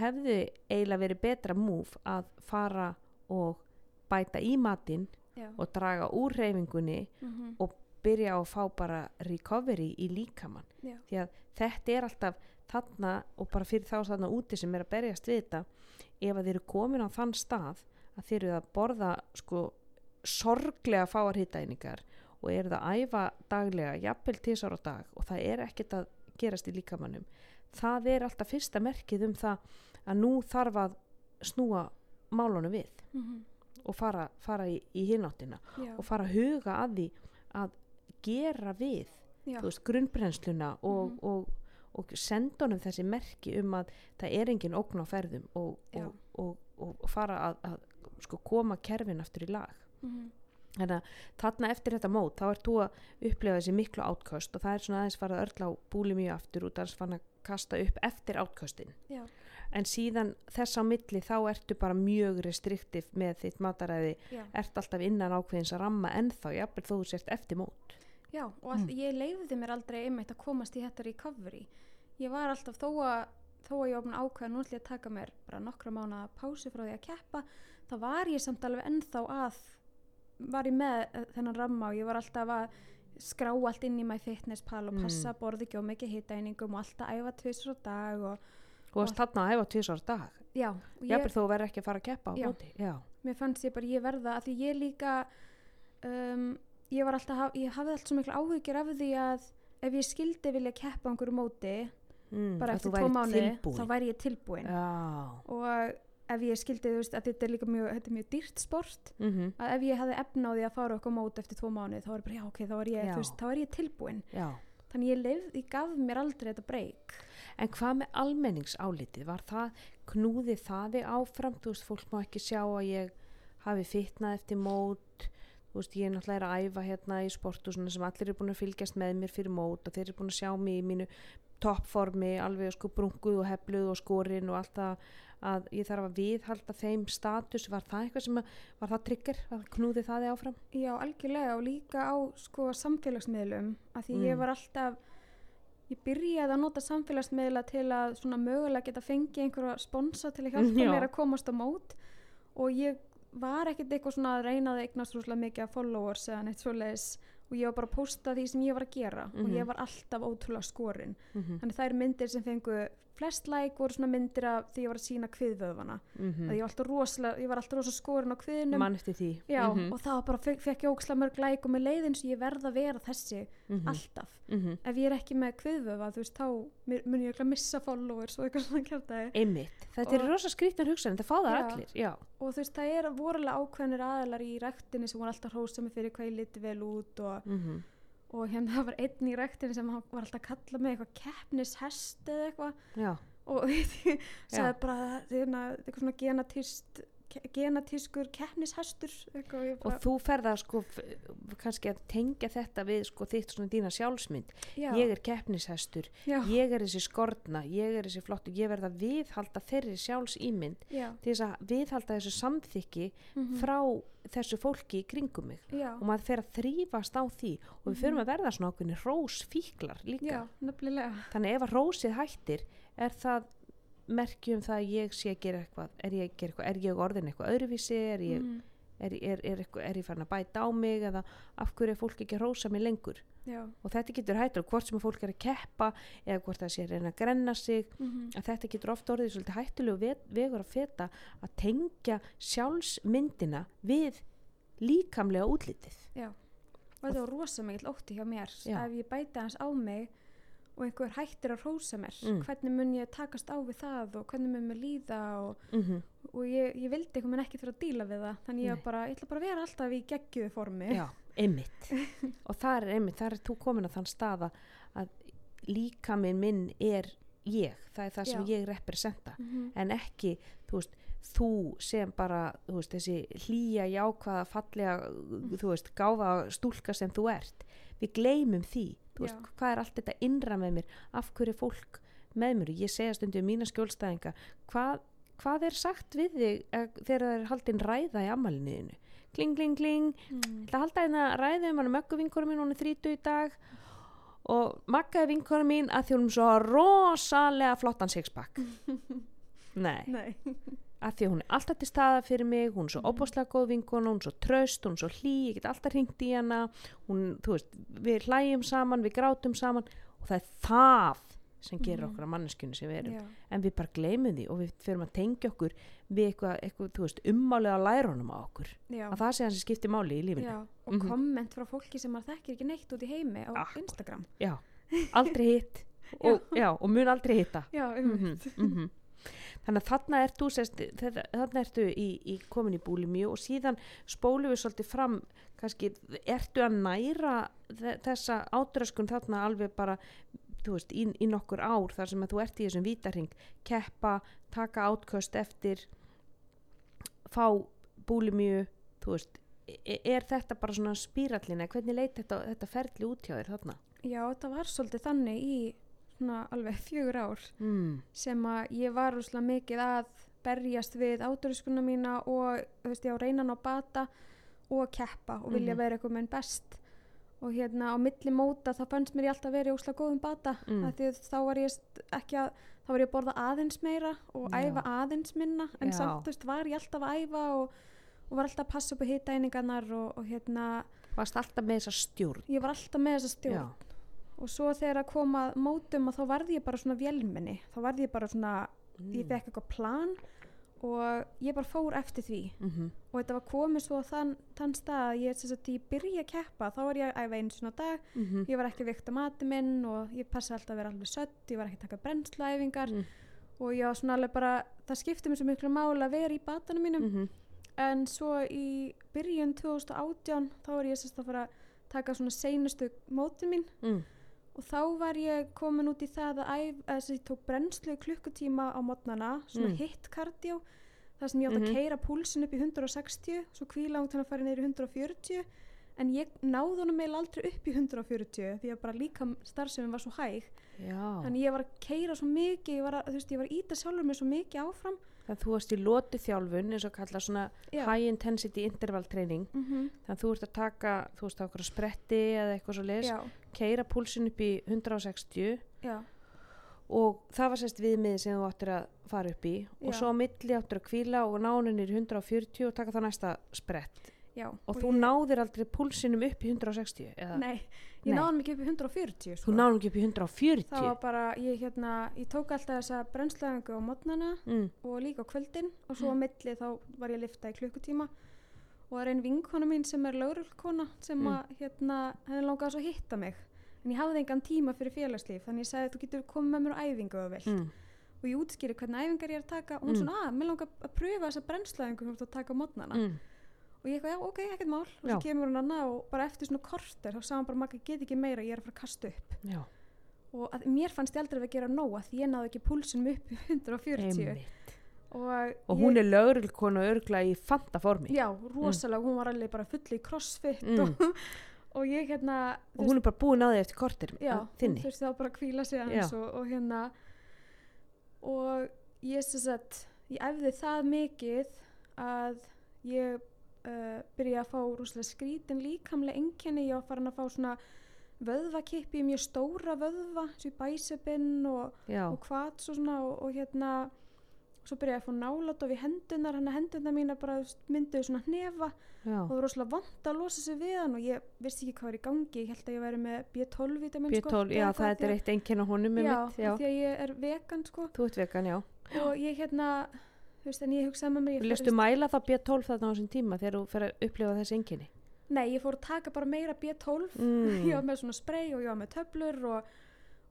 hefði eiginlega verið betra múf að fara og bæta í matinn já, og draga úr reyfingunni mhm, og byrja að fá bara recovery í líkamann. Já, því að þetta er alltaf þarna og bara fyrir þá þarna úti sem er að berjast við þetta ef að þeir eru komin á þann stað að þeir eru að borða sko sorglega fáar hittæningar og eru það að æfa daglega jafnvel tísar á dag og það er ekkert að gerast í líkamannum það er alltaf fyrsta merkið um það að nú þarf að snúa málunum við mhm, og fara, fara í, í hináttina já, og fara að huga að því að gera við veist, grunnbrennsluna og, Mhm. og, og senda honum þessi merki um að það er engin ógn á ferðum og, og, og, og fara að, að sko, koma kerfin aftur í lag mhm, þannig að þarna eftir þetta mót þá ert þú að upplefa þessi miklu átköst og það er svona aðeins farið að örla á búli mjög aftur út að fann að kasta upp eftir átköstin já, en síðan þess á milli þá ertu bara mjög restriktiv með þitt mataræði. Já, ert alltaf innan ákveðins að ramma ennþá jafnvel þó þú sért eftir mót. Já og all, ég leiði mér aldrei einmitt að komast í þetta recovery. Ég var alltaf þó að þó að ég að ákveða nú ætlum ég að taka mér bara nokkra mánu pásu frá því að keppa þá var ég samt alveg ennþá að var ég með eh, þennan ramma og ég var alltaf að skrá allt inn í MyFitnessPal og Mm. passa mm. borði ekki á mikið hitæningum og alltaf æfa tvisur á dag og og varst þarna að hefa tvisar dag já, og ég, jafnvel þó verður ekki að fara að keppa á já, mér fannst ég bara ég verða að því ég líka um, ég var alltaf haf- ég hafði alltaf svo miklu áhyggjur af því að ef ég skildi vilja keppa á einhverju móti mm, bara eftir þú tvo mánuði tilbúin. þá væri ég tilbúin já, og ef ég skildi þú veist að þetta er líka mjög, þetta er mjög dýrt sport mm að ef ég hefði efna á því að fara okkur móti eftir tvo mánuði þá ég bara já ok, þá er ég, veist, þá er ég tilbúin. Já. Þannig ég, leif, ég gaf mér aldrei þetta breyk en hvað með almenningsálitið? Var það, knúði það þig áfram? Þú veist, fólk má ekki sjá að ég hafi fitnað eftir mót. Þú veist, ég er náttúrulega er að æfa hérna í sportu sem allir eru búin að fylgjast með mér fyrir mót og þeir eru búin að sjá mig í mínu toppformi, alveg sko brunguð og hefluð og skorinn og allt það að ég þarf að viðhalda þeim status var það eitthvað sem að, var það trigger að knúði það þig áfram Já, algjörlega og líka á sko samfélagsmiðlum að því Mm. ég var alltaf ég byrjaði að nota samfélagsmiðla til að svona mögulega geta fengið einhverja sponsa til að hjálpa Já. mér að komast á mót og ég var ekkert eitthvað svona að reyna að eignast rúslega mikið af followers eða neitt svoleiðis og ég var bara að posta því sem ég var að gera og Mhm. ég var alltaf ótrúlega skorinn mm -hmm. þannig þær myndir sem fengu flest like voru svona myndir af því ég var að sína kviðvöðvana. Mm að ég var alltaf rosalega, ég var alltaf rosalega skorinn á því. Já, Mhm, og það var bara, fekk, fekk ég óksla mörg læk og með leiðin sem ég verð að vera þessi mhm, alltaf. mhm. Ef ég er ekki með kviðvöfa, þú veist, þá mun ég örugglega missa followers og eitthvað svona kjartaði. einmitt, þetta er Og- rosa skrítan hugsan það fá það Já. allir, já. Og þú veist, það er vorulega ákveðnir aðilar í rektinni sem voru alltaf hrósa mig fyrir hvað ég liti vel út og, mm og hérna það var einn í rektinni sem var alltaf að kalla mig eitthvað keppnishest eða eitthvað og Já. sagði bara, þetta er eitthvað svona genatist genatískur keppnishestur og og þú ferða sko kannski að tengja þetta við sko þitt svona þína sjálfsmynd. Já, ég er keppnishestur, já, ég er þessi skorna. Ég er þessi flottu, ég verða að viðhalda þeirri sjálfsýmynd já, til þess að viðhalda þessu samþykki mhm, frá þessu fólki kringum mig. Já, og maður fer að þrýfast á því. Og við förum að verða svona ákveðni rósfíklar líka. Þannig ef að rósið hættir er það merkjum það að ég sé að gera eitthvað. Er ég, eitthvað, er ég orðin eitthvað öðruvísi? Er ég, Mhm, er, er, er, er ég farin að bæta á mig eða af hverju er fólk ekki að rósa mig lengur? Já, og þetta getur hættur hvort sem fólk er að keppa eða hvort það sé að reyna að grenna sig mhm, að þetta getur ofta orðið svolítið hættulegu ve- vegur að feta að tengja sjálfsmyndina við líkamlega útlitið. Já. Og þetta var rosa mikill ótti hjá mér. Já. ef ég bæti hans á mig og einhver hættir að rósa mér. Mm. hvernig mun ég takast á við það og hvernig mun mér líða og, mm -hmm. og ég, ég vildi einhvern veginn ekki fyrir að díla við það. Þannig ég, bara, ég ætla bara að vera alltaf í geggjuðu formi. Já, einmitt. Og það er einmitt, það er þú komin að þann staða að líkaminn minn er ég, það er það sem Já. ég representa. Mhm, en ekki, þú veist þú sem bara, þú veist, þessi hlýja jákvæða, fallega þú veist, gáfa stúlka sem þú ert. Við gleymum því veist, hvað er allt þetta innra með mér? Af hverju er fólk með mér? Ég segja stundum mína skjólstæðinga hvað, hvað er sagt við þig eh, þegar það er haldin ræða í ammalinuðinu kling, kling, kling. Mm, ætla að halda hérna ræðu um hann möggu vinkora mín, hún er þrítu í dag. Og magga er vinkora mín að er svo rosalega flottan sixpack. Nei, nei, að því að hún er alltaf til staða fyrir mig hún er svo Mhm. óbáslega góð vinkona, hún er svo tröst hún er svo hlý, ég get alltaf hringt í hana. Hún, þú veist, við hlæjum saman við grátum saman og það er það sem gerir Mhm. okkur að manneskjunni sem við erum. Já, en við bara gleymum því og við fyrir að tengja okkur við eitthvað, eitthvað þú veist, ummálið að lærunum á okkur. Já, að það sé hans sem skiptir máli í lífinu. Já og Mhm. komment frá fólki sem maður þekkir ekki neitt út í heimi á Akkurat. Instagram. Já, aldrei hitt. Og, og mun aldrei hitta. Já, mm um, þannig að þarna ertu sest, þarna ertu í, í komin í búlimíu og síðan spólum við svolítið fram kannski, ertu að næra þe- þessa átröskun þarna alveg bara veist, í, í nokkur ár þar sem að þú ert í þessum vítarhing keppa, taka átköst eftir fá búlimíu þú veist, e- er þetta bara svona spírallina, hvernig leit þetta, þetta ferli út hjá þér þarna? já, þetta var svolítið þannig í svona alveg fjögur ár Mm. sem að ég var úrslega mikið að berjast við átöruskuna mína og þú veist, ég á reynan á bata og keppa og vilja Mhm. vera eitthvað með best og hérna á milli móta þá fannst mér ég alltaf verið úrslega góðum bata Mm. að þá var ég ekki að þá var ég að borða aðeins meira og Já. æfa aðeins minna en Já. samt þú veist var ég alltaf að æfa og, og var alltaf að passa upp á hita einingarnar og, og hérna Varst alltaf með þessa stjórn? ég var alltaf með þessa stjórn Já. Og svo þegar að koma að mótum og þá varði ég bara svona vélminni þá varði ég bara svona ég Mm. fekk eitthvað plan og ég bara fór eftir því Mm og þetta var komið svo þann, þann stað að ég, ég byrja að keppa þá var ég að æfa einu svona dag -hmm. ég var ekki að vikta mati minn og ég passi alltaf að vera alveg sött ég var ekki að taka brennsluæfingar Mm. og ég var svona alveg bara það skipti mér svo miklu máli að vera í batanum mínum -hmm. en svo í byrjun 2018 þá var ég sérst að fara að taka svona seinustu mótin mín mm. Og þá var ég komin út í það að, æf, þess að ég tók brennslu klukkutíma á mótnana, svona Mm. hit cardio þar sem ég átt að keira púlsin upp í 160 svo kvíla út hann að fara í 140 en ég náði honum meil aldrei upp í 140 því að bara líka starfsefum var svo hæg. Já, þannig ég var að keira svo mikið ég var að, þú veist, ég var að íta sjálfur mér svo mikið áfram þannig að þú varst í lotu þjálfun eins og kalla svona Já. high intensity interval training mm -hmm. þannig að þú ert að taka, þú veist, okkur spretti eða eitthvað svo leis, keira púlsin upp í 160 já, og það var sérst viðmið sem þú áttir að fara upp í og Já. svo á milli áttir að kvíla og náninir í 140 og taka það næsta sprett já og, þú ég, náðir aldrei púlsinum upp í 160 eða nei, ég hann ekki upp í 140 þú sko. náðum ekki upp í 140 það var bara, ég hérna ég tók alltaf þessa brennslæðingu á mótnana mm. og líka á kvöldin og svo á milli þá var ég að lifta í klukkutíma og það er einn vinkona mín sem er lögrullkona sem Mm. að hérna, henni langaði svo að hitta mig en ég hafði engan tíma fyrir félagslíf þannig ég sagði þú getur komið með mér á æfingu þú vilt Mm. og ég útskýri hvernig æfingar ég er að taka og hún Mm. svona, að, mér langar að pröfa þessa brennslæðingu sem þú ert að taka á mótnana Mm. Og ég eitthvað, já, ok, ekkert mál. Og svo kemur hún annað og bara eftir svona korter þá sagði hann bara, maður get ekki meira, ég er að fara að kasta upp. Já, og að, mér fannst ég aldrei að gera nóg að því ég náði ekki púlsunum upp í 140 einmitt. Og, og hún er lögurkona örgla í fanta formi já, rosalega, hún var alveg bara full í crossfit Mm. og, og ég hérna og hún er bara búin að því eftir kortir já, að hún þurfti þá bara að kvíla sig aðeins og, og hérna. Og ég sem sagt ég æfði það mikið að ég uh, byrja að fá rúslega skrítin líkamlega enginni, ég var farin að fá svona vöðvakippi, mjög stóra vöðva svo í bæsepinn og, og kvats og svona og, og hérna svo byrjaði að fá nálat of í hendunar hann að hendunar mína bara mynduðu svona hnefa. Já, og það var rosalega vant að losa sig við hann og ég vissi ekki hvað var í gangi. Ég held að ég væri með B12 vitamin B12, já það er eitt einkenn á honum já, mitt, já, því að ég er vegan sko. Þú ert vegan, já. Og ég hérna þú veist en ég hugsaði með mér Lestu mæla það B12 þarna á þessum tíma þegar þú fer að upplifa þessi einkenni nei ég fór að taka bara meira B12 mm. ég var með svona spray og ég var með töflur og,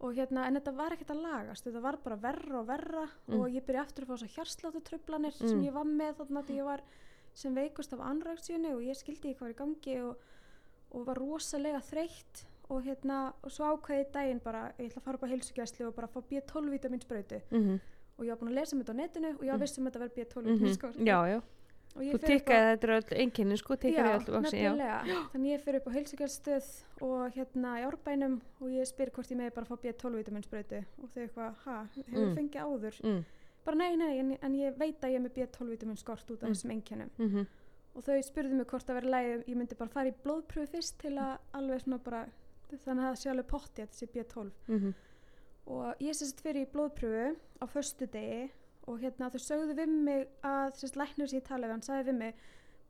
og hérna en þetta var ekkert að lagast þetta var bara verra og verra Mm. og ég byrja aftur að fá þessar hjarsláttutrublanir sem Mm. ég var með þarna því ég var sem veikust af anræksjönu og ég skildi ekki hvað var í gangi og, og var rosalega þreytt og hérna og svo ákveði ég daginn bara ég ætla að fara upp á heilsugjæslu og bara fá B12 vitaminsbrautu Mm og ég var búin að lesa um þetta á netinu og ég Mm. viss um að þetta verði B12 -hmm. vitaminsbrautu Já, já, og ég þú tikkaði þetta er öll einkenni sko, tikkaði öll vaksin, já nefnilega. Þannig ég fyrir upp á heilsugjálstöð og hérna í árbænum og ég spyr hvort ég megi bara fá B12 vitaminsbrautu og þau eitthvað, ha, hefur Mm. fengið áður? mm. Bara nei, nei, en, en ég veit að ég er með B12 vitaminskort út af Mm. þessum einkennum Mm -hmm. og þau spurðu mig hvort það verið lægi, ég myndi bara fara í blóðpröfu fyrst til að alveg svona bara, þannig að það sé alveg potti að þetta sé B12 Mm og ég sérst fyrir í blóðpröfu á föstu degi og hérna þau sögðu við mig að sérst læknir sem ég talaði við hann sagði við mig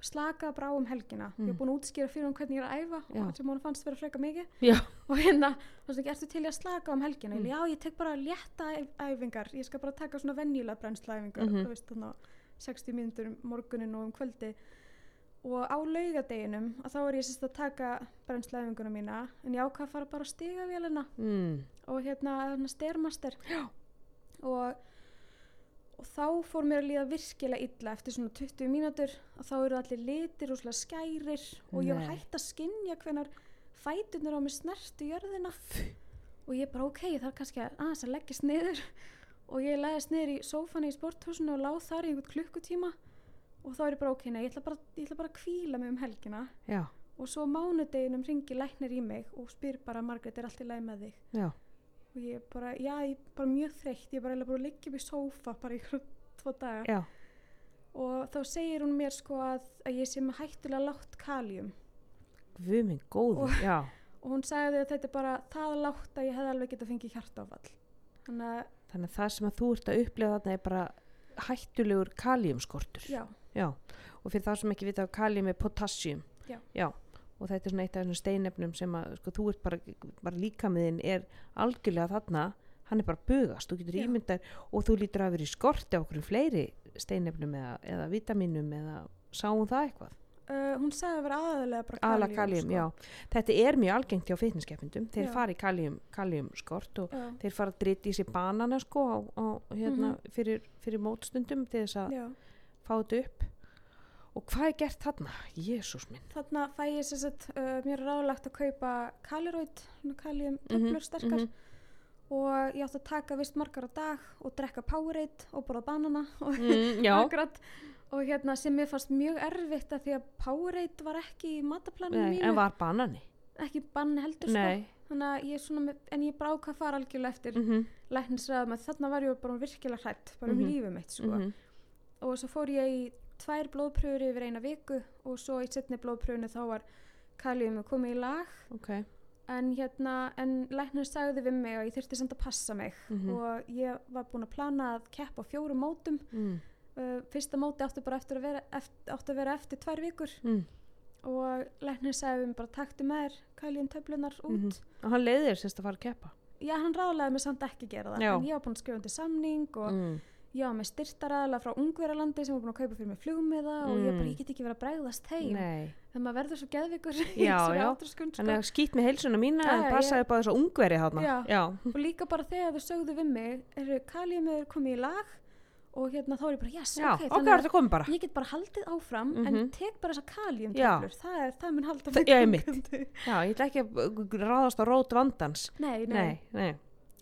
slaka bara á um helgina ég Mm. er búin að útskýra fyrir hann hvernig ég er að æfa Já. og sem hún fannst vera freka mikið Já. og hérna, þú veist ekki, ertu til í að slaka á um helgina Mm. mm. já, ég tek bara létta æf- æfingar ég skal bara taka svona venjulega brennslæfingar Mhm. þú veist þannig að 60 mínútur um morgunin og um kvöldi og á laugadeginum að þá er ég sérst að taka brennslæfinguna mína en ég ákvað að fara bara að stiga vélina mm. og hérna, styrmaster og, og þá fór mér að líða virkilega illa eftir svona 20 mínútur og þá eru allir litir og skærir og ég var Nei. hægt að skinja hvenar fætunir á mig snertu jörðina. Og ég bara ok, það er kannski að aðeins að leggja sniður og ég leggist niður í sófani í sporthúsinu og láð þar í einhvern klukkutíma og þá er ég bara ok, nei, ég ætla bara, ég ætla bara að kvíla mig um helgina. Já, og svo mánudeginum ringi læknir í mig og spyr bara Margrét er allt í læg með þig? Já, og ég bara, já, ég er bara mjög þreytt. Ég er bara bara að liggja upp í sófa bara í tvo daga. Já. Og þá segir hún mér sko að, að ég sé með hættulega látt kaljum Guð minn góður, já. Og hún sagði að þetta er bara það látt að ég hefði alveg getað fengið hjartáfall þannig að, Þannig að það sem að þú ert að upplifa þarna er bara hættulegur kaliumskortur já, Já, og fyrir það sem ekki vita að kalium er potassium Já. og þetta er svona eitt af þessum steinefnum sem að sko, þú ert bara, bara líkamiðin er algjörlega þarna hann er bara bugast, þú getur Já. ímyndar og þú lítur að vera í skorti á okkur fleiri steinefnum eða, eða vitaminum eða sáum það eitthvað uh, hún sagði að vera aðalega bara kaljum kalium, sko. já þetta er mjög algengt hjá fitnesskeppindum þeir Já. fara í kalium, kalium skort og já, þeir fara að drita í sig banana sko á, á, hérna, Mhm. fyrir, fyrir mótstundum til þess að já. Fá þetta upp. Og hvað er gert þarna? Jésús minn. Þarna fæ ég sem sagt uh, mér er ráðlagt að kaupa kaliróid Mhm, töflur sterkar. mhm. og ég átti að taka vist margar á dag og drekka Powerade og borða banana og mm, akkurat. Og hérna sem mér fannst mjög erfitt að því að Powerade var ekki í mataplaninu mínu en var banani? Ekki bann heldur sko. Nei, þannig að ég með, en ég bara ákvað að fara algjörlega eftir mm. mhm, læknisræðum að þarna var ég bara virkilega hrætt bara um lífið mitt sko. Mhm, og svo fór ég í tvær blóðpröfur yfir eina viku og svo í setni blóðpröfunni þá var kalium komið í lag. Ok. En hérna, en læknir sagði við mig að ég þurfti samt að passa mig mhm, og ég var búin að plana að keppa á fjórum mótum. Mm, uh, fyrsta móti átti bara eftir að vera eftir, átti að vera eftir tvær vikur. Mm, og læknir sagði við mig bara taktu með þér kæljum töflunar út. Mhm. og hann leiðir sérst að fara að keppa? Já, hann ráðlaði mig samt ekki að gera það Já. en ég var búin að skrifa undir samning og mm, var með styrtaraðala frá Ungverjalandi sem var búin að kaupa fyrir mig flugmiða og ég bara, Mm. ég get ekki verið að bregðast heim nei, þegar maður verður svo geðvikur Já, já. sko. þannig að skýt með heilsuna mína Já, en já, passaði bara þess að Já. já, og líka bara þegar þau sögðu við mig eru kaliumur komið í lag og hérna þá er ég bara, yes, já, ok, þannig er komið bara ég get bara haldið áfram en Mhm. tek bara þessa kalium Já. það, er, það mun halda já, gangandi. já, ég ætla ekki að ráðast á rót vandans nei, nei, nei, nei,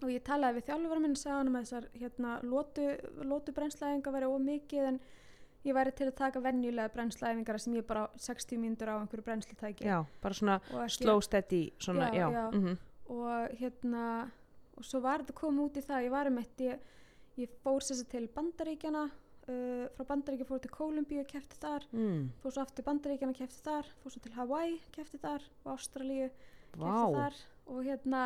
og ég talaði við þjálfur minn sagði hann að þessar hérna, lótu, lótu brennslæðingar væri ómikið en ég væri til að taka venjulega brennslæðingar sem ég bara á 60 mínútur á einhverju brennslutæki. Já, bara svona og, ekki, slow steady svona, Já, já, já. mhm, og hérna og svo var þetta komið út í það ég var um eitt ég, ég fór sér til Bandaríkjana uh, frá Bandaríkja fór til Kólumbíu kefti þar, mm, fór svo aftur Bandaríkjana kefti þar, fór svo til Hawaii kefti þar og Ástralíu kefti vá. þar. Og hérna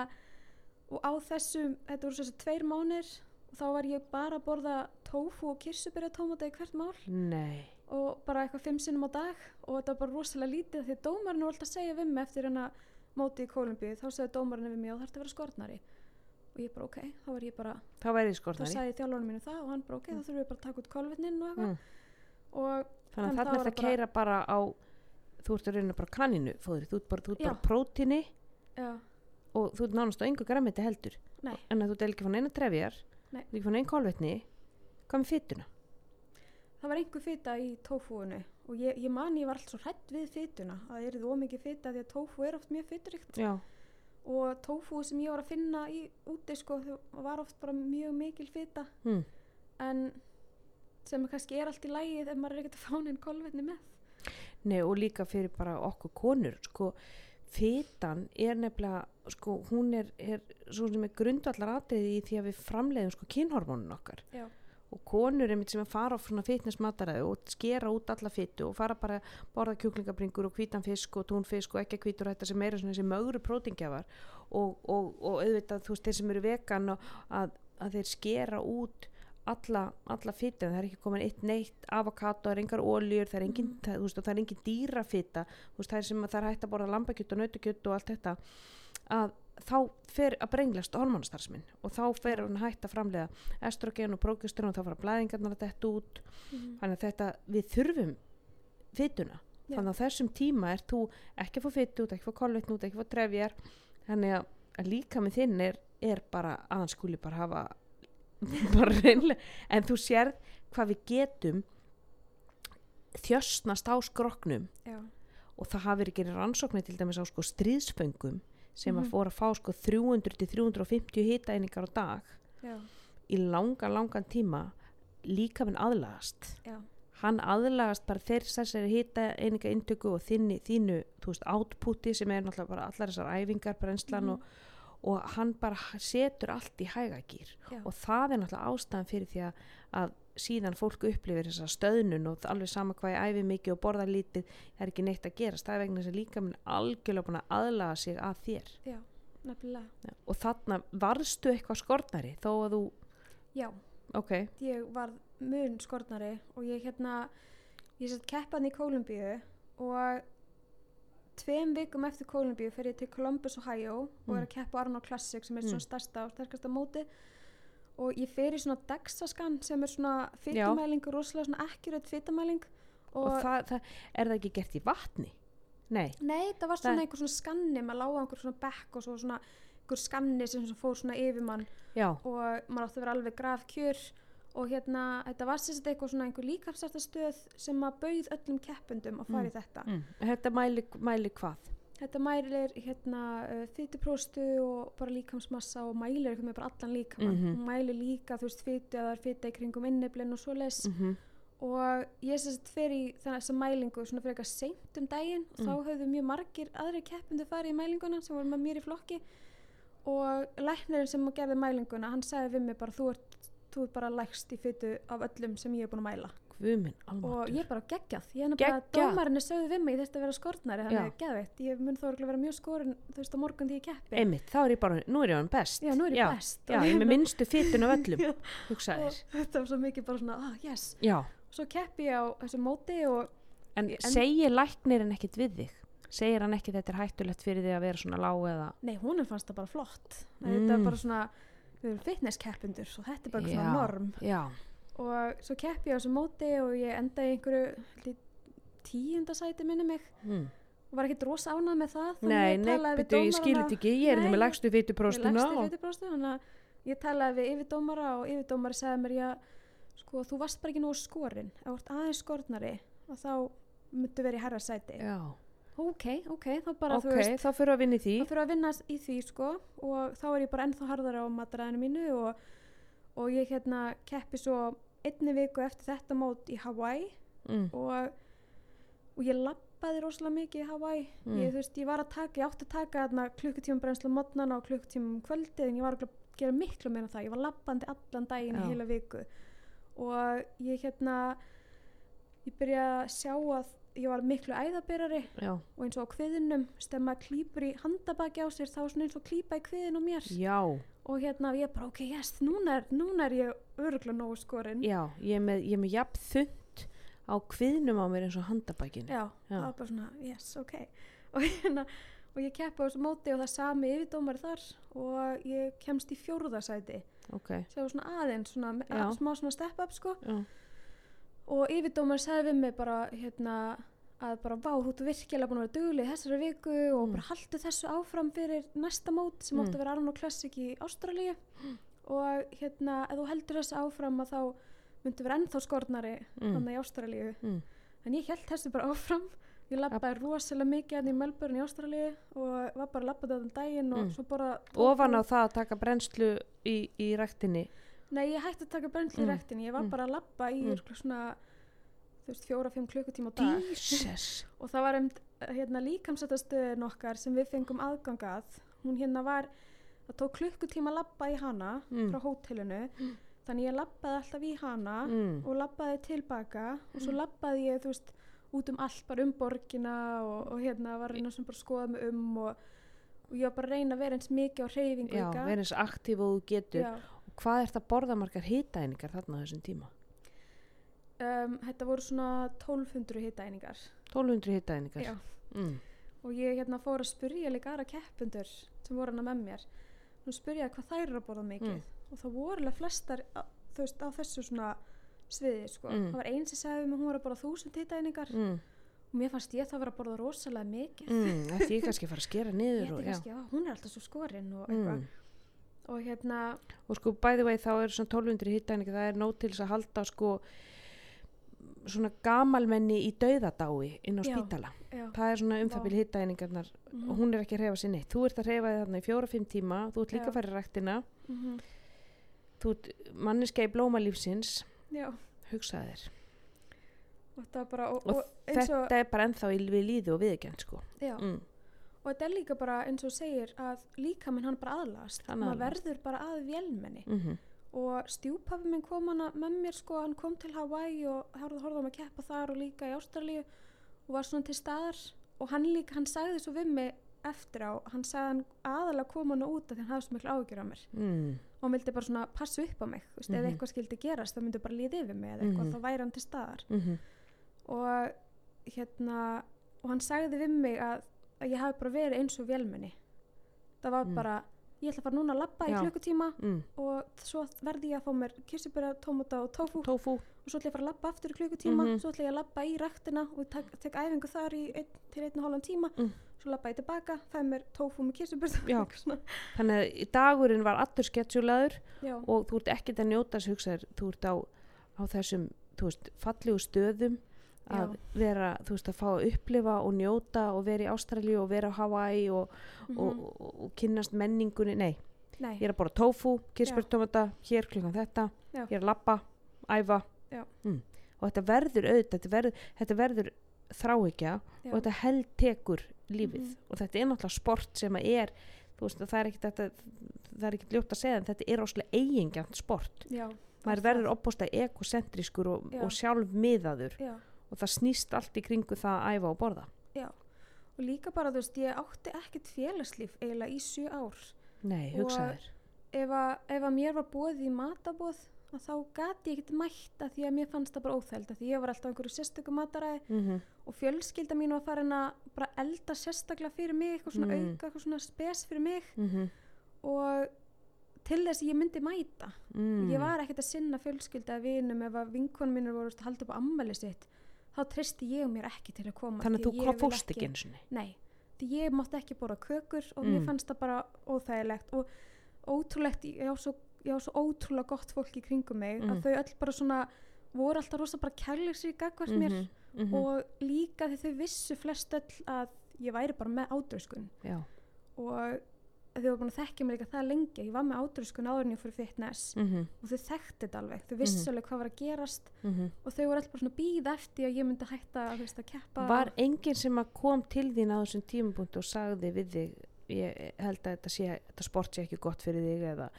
og á þessum, þetta voru svo tveir mánir og þá var ég bara að borða tofu og kirsubyrja tómata í hvert mál. Nei, og bara eitthvað fimm sinnum á dag. Og þetta var bara rosalega lítið því dómarinn var alltaf að segja við mig eftir hérna móti í Kólumbíu. Þá sagði dómarinn við mig og þarf að vera skortnari. Og ég bara ok, þá var ég bara þá væri þá skortnari. Sagði þjálfarinn mínu það og hann bara ok, þá þurfum við bara að taka út kolvetnin og eitthvað. Mm. og þannig að það þarna er það að keira bara á þú ert að reyna bara kaninu fóður, þú ert bara, bara prótini já, og þú ert nánast á engu græmiti heldur Nei. en að þú ert ekki fann eina trefjar Nei. þú ekki fann eina kolvetni hvað með fytuna? það var einhver fita í tófúinu og ég, ég man ég var alltaf svo hrætt við fituna að það er ómikið fita því að tófú er oft mjög fituríkt já, og tófú sem ég var að finna í úti sko, var oft bara mjög mikil fita mm. en sem kannski er allt í lægi þegar maður er ekkert að fá neinn kolvetni með Nei og líka fyrir bara okkur konur sko, fytan er nefnilega sko, hún er, er er grundvallar atriði í því að við framleiðum sko kynhormónun okkar. Já, og konur einmitt sem að fara á svona fitnessmataræði og skera út alla fytu og fara bara að borða kjúklingabringur og hvítan fisk og túnfisk og ekki hvítur þetta sem er þessi mögru prótingjafar og, og, og auðvitað þú veist þeir sem eru vegan og að, að þeir skera út alla, alla fytu það er ekki komin eitt neitt avokado, það er engar óljur það er engin, það, þú veist, það er engin dýrafita veist það er sem að það er hægt að borða lambakjöt og nautakjöt og allt þetta. Að þá fer að brenglast hormónastarfsminn og þá fer hann hægt að framlega estrogen og prókisturinn og þá fara blæðingarnar að detta út. Mm. þannig að þetta, við þurfum fytuna, Já. þannig að þessum tíma er þú ekki að fá fytu út, ekki að fá kolvetn út, ekki að fá trefjar. Þannig að, líka með þinn er, er bara að hann skuli bara hafa bara reynlega, en þú sérð hvað við getum þjösnast á skroknum já, og það hafi verið gerir rannsóknir til dæmis á sko stríðsföngum sem Mhm. að fóra að fá sko 300 til 350 hitaeiningar á dag já, í langan, langan tíma. Líka minn aðlagast. Já, hann aðlagast bara þeir þessari hitaeininga intöku og þínu, þínu þú veist, outputi sem er náttúrulega bara allar þessar æfingar, brennslan Mhm. og, og hann bara setur allt í hægagýr og það er náttúrulega ástæðan fyrir því að, að síðan fólk upplifir þessa stöðnun og alveg sama hvað ég æfi mikið og borða lítið það er ekki neitt að gerast, það er vegna þess að líka minn algjörlega búin að aðlaga sig að þér. Já, nefnilega. Og þarna varstu eitthvað skortnari þó að þú, já, ok, ég var mun skortnari og ég hérna ég sett keppan í Kólumbíu og tveim vikum eftir Kólumbíu fer ég til Columbus, Ohio og er að keppa á Arnold Classic sem er Mm. svona stærsta og sterkasta móti og ég fer í svona DEXA-skan sem er svona fytumæling og rosalega svona accurate fytumæling og, og, það, það, er það ekki gert í vatni? Nei, nei, það var Það- svona einhver svona skanni maður lága einhver svona bekk og svo svona einhver skanni sem svona fór svona yfir mann. Já, og maður átti að vera alveg graf kjör og hérna, þetta var sérst eitthvað svona einhver líkafsartastöð sem að bauð öllum keppundum að fara í þetta mm. þetta mæli, mæli hvað? þetta mælir hérna uh, fytupróstu og bara líkamsmassa og mælir eitthvað með bara allan líkamann Mhm. og mælir líka, þú veist, fytu að það er fyta í kringum inniblinn og svoleiðis Mm og ég sérst fer í þessa mælingu svona fyrir eitthvað seint um daginn og þá Mm. höfðu mjög margir aðri keppundu farið í mælinguna sem voru með mér í flokki og læknirinn sem gerði mælinguna hann sagði við mig bara þú ert, þú ert bara lægst í fytu af öllum sem ég er búin að mæla. Guðminn, og ég bara geggjað, ég er nefnilega Geggjað. dómarinni sögðu við mig ég þurfti að vera skortnari þannig að geðveitt, ég mun þó örugglega vera mjög skorin þú veist á morgun því ég keppi. Einmitt, þá er ég bara, nú er ég hann best. Já, nú er ég já, best. Já, ég er með minnstu fytun af öllum hugsaðir, og þetta var svo mikið bara svona, ah yes. Já. Svo keppi ég á þessu móti og en, En- segir læknirinn ekkit við þig? Segir hann ekki þetta er hættulegt fyrir því að vera svona lág eða Nei, það við erum fitnesskeppundur og þetta er bara Já. svona norm. já, Og svo keppi ég á þessu móti og ég endaði í einhverju tíundasæti minni mig mm. og var ekkert rosa ánað með það. nei, ég nei, talaði við betur, ég skilit ekki ég er Nei, með og- fytupróstu, þannig að ég talaði við yfirdómara og yfirdómari sagði mér, já, sko, þú varst bara ekki nógu skorinn. Þú ert aðeins skornari og þá myndu verið í herra sæti. já, ok, ok, þá bara ok, þú veist þá fyrir að vinna í því. þá fyrir að vinna í því sko og þá er ég bara ennþá harðara á matræðinu mínu og, og ég hérna keppi svo einni viku eftir þetta mót í Hawaii mm, og, og ég lappaði rosalega mikið í Hawaii. Mm. ég, veist, ég var að taka, ég átti að taka þarna klukkutíma brenslu mótnana og klukkutíma um kvöldið en ég var að gera miklu meira en það. Ég var lappandi allan daginn í heila viku og ég hérna ég byrja að sjá að ég var miklu æðabyrari já, og eins og á kviðinum stem maður klýpur í handabaki á sér þá svona eins og klýpa í kviðin á mér. Já, og hérna ég bara ok, yes, núna er, núna er ég öruglega nógu skorinn. Já ég er með, ég er með jafn þund á kviðnum á mér eins og handabækinu Já, það var bara svona, yes, ok. Og, hérna, og ég keppa á þessu móti og það sami yfirdómari þar og ég kemst í fjórðasæti ok, sem var svona aðeins, svona, að, smá svona step up sko. Já, og yfirdómari sagði við mig bara hérna að bara vá, þú ert virkilega búin að vera dugli þessari viku og Mm. bara haldu þessu áfram fyrir næsta mót sem Mm. átti að vera Arno Classic í Ástralíu. Og hérna, ef þú heldur þessu áfram að þá myndi vera ennþá skornari mm, þannig í Ástralíu. Mm, en ég held þessu bara áfram. Ég labbaði rosalega mikið hérna í Melbourne í Ástralíu og var bara að labba þetta um daginn og Mm. svo bara ofan á það að taka brennslu í, í ræktinni nei ég hætti að taka brennslu í Mm. rektinni ég var Mm. bara að labba í Mm. mm. svona þú veist fjóra-fimm klukkutíma á dag Jesus og það var um hérna líkamsættastöðin okkar sem við fengum aðgangað hún hérna var það tók klukkutíma að labba í hana Mm. frá hótelinu þannig ég labbaði alltaf í hana mm, og labbaði tilbaka og svo labbaði ég þú veist út um allt bara um borgina og, og hérna var reyna sem bara að skoða mig um og, og ég var bara að reyna að vera eins mikið á hreyfingu já, verið eins aktíf og þú getur Já. Hvað ert að borða margar hitaeiningar þarna á þessum tíma? Um, þetta voru svona 1200 hitaeiningar 1200 hitaeiningar Já. mm, og ég hérna fór að spyrja líka aðra keppundur sem voru hana með mér. Og spyrja hvað þær eru að borða mikið. Mm. og það voru alveg flestar á, veist, á þessu svona sviði sko. Mm. það var einn sem sagði mig að hún var að borða þúsund hitaeiningar mm, og mér fannst ég það vera að borða rosalega mikið. Mm, ætti ég kannski að fara að skera niður og, kannski, já, hún er alltaf svo skorinn og eitthvað. Mm. Og hérna, og sko bæði vei þá er svona 1200 hittæningar það er nóg til þess að halda sko svona gamalmenni í dauðadái inn á Já. spítala. já. Það er svona um byrja hittæningarnar og hún er ekki að reyfa sér neitt. Þú ert að reyfa þig þarna í fjóra-fimm tíma þú ert líka að fara í ræktina. Mhm, þú ert manniska í blómalífsins já, hugsaði þér. Og og, Og og þetta er bara ennþá í við líði og viðkjönd sko. Já, mm. Og þetta er líka bara eins og segir að líka minn hann bara aðlast maður verður bara að vélmenni. Mm og stjúpappi minn kom hana með mér sko, hann kom til Hawaii og mig að keppa þar og líka í Ástralíu og var svona til staðar. Og hann líka, hann sagði svo við mig eftir á, hann sagði hann aðalega kom hann út af því hann hafði svo miklu ágjur á mér. Mm. og hann vildi bara svona passa upp á mig veist, Mhm. ef eitthvað skildi gerast þá myndi bara líða yfir mig eða eitthvað, Mhm. þá væri hann til staðar. Mm og hérna og hann sagði við mig að, að ég hafi bara verið eins og vélmenni það var Mm. bara ég ætla bara núna að labba í klukkutíma Mm. og svo verði ég að fá mér kirsibæra, tómata og tófu tófu og svo ætla ég að fara að labba aftur í klukkutíma Mhm. svo ætla ég að labba í ræktina og tek, tek æfingu þar í ein, til einn og hálfan tíma Mm. svo labba ég tilbaka, fæ mér tófu með kirsibæra Já. þannig að dagurinn var allur sketsjulaður og þú ert ekkert að njóta þú ert á, á þessum þú veist, fallegu stöðum að vera, þú veist, að fá að upplifa og njóta og vera í Ástralíu og vera á Hawaii og, Mhm. og, og, og kynnast menningunni, nei, nei, ég er að bora tofu kirspyrtómata, hér klukkan þetta Já. ég er að lappa, æfa. Mm. og þetta verður auðvitað þetta verður, þetta verður þráhyggja já, og þetta held tekur lífið. Mhm. og þetta er náttúrulega sport sem að er þú veist, það er ekkit þetta, það er ekkit ljótt að segja en þetta er áslega eigingjant sport. Já, maður verður opbósta ekocentrískur og, Já. Og það snýst allt í kringu það að æfa og borða. Já. Og líka bara þú veist, ég átti ekkert félagslíf eiginlega í sjö ár. Nei, hugsaður ef að, ef að mér var bóðið í matabóð að þá gati ég ekkert mætt að því að mér fannst það bara óþæld að því ég var alltaf einhverju sérstöku mataræði mm -hmm. og fjölskylda mín var farin að bara elda sérstaklega fyrir mig eitthvað svona Mm. auka, eitthvað svona spes fyrir mig. Mm og til þess að ég myndi mæta. Mm. ég var ekkert að sinna fjölskylda eða vinum ef að vinkonum mínur voru að halda upp á ammæli sitt þá treysti ég mér ekki til að koma þannig að þú vil fórst ekki eins og nei, því ég mátti ekki bóra kökur og Mm. mér fannst það bara óþægilegt og ótrúlegt, ég á svo, svo ótrúlega gott fólk í kringum mig Mm. að þau öll bara svona voru alltaf rosa bara kærleiksir í gagvart mér -hmm. og líka því þau vissu flest öll að ég væri bara með ádröskun og þau var búin að þekkja mig líka það lengi. Ég var með ádröskun áður en ég fór fitness mhm, og þau þekkti þetta alveg, þau vissi Mhm. alveg hvað var að gerast mhm. og þau voru alltaf bara svona býð eftir að ég myndi hætta þú veist, að keppa. Var enginn sem að kom til þín á þessum tímapunkt og sagði við þig ég held að þetta, sé, þetta sport sé ekki gott fyrir þig eða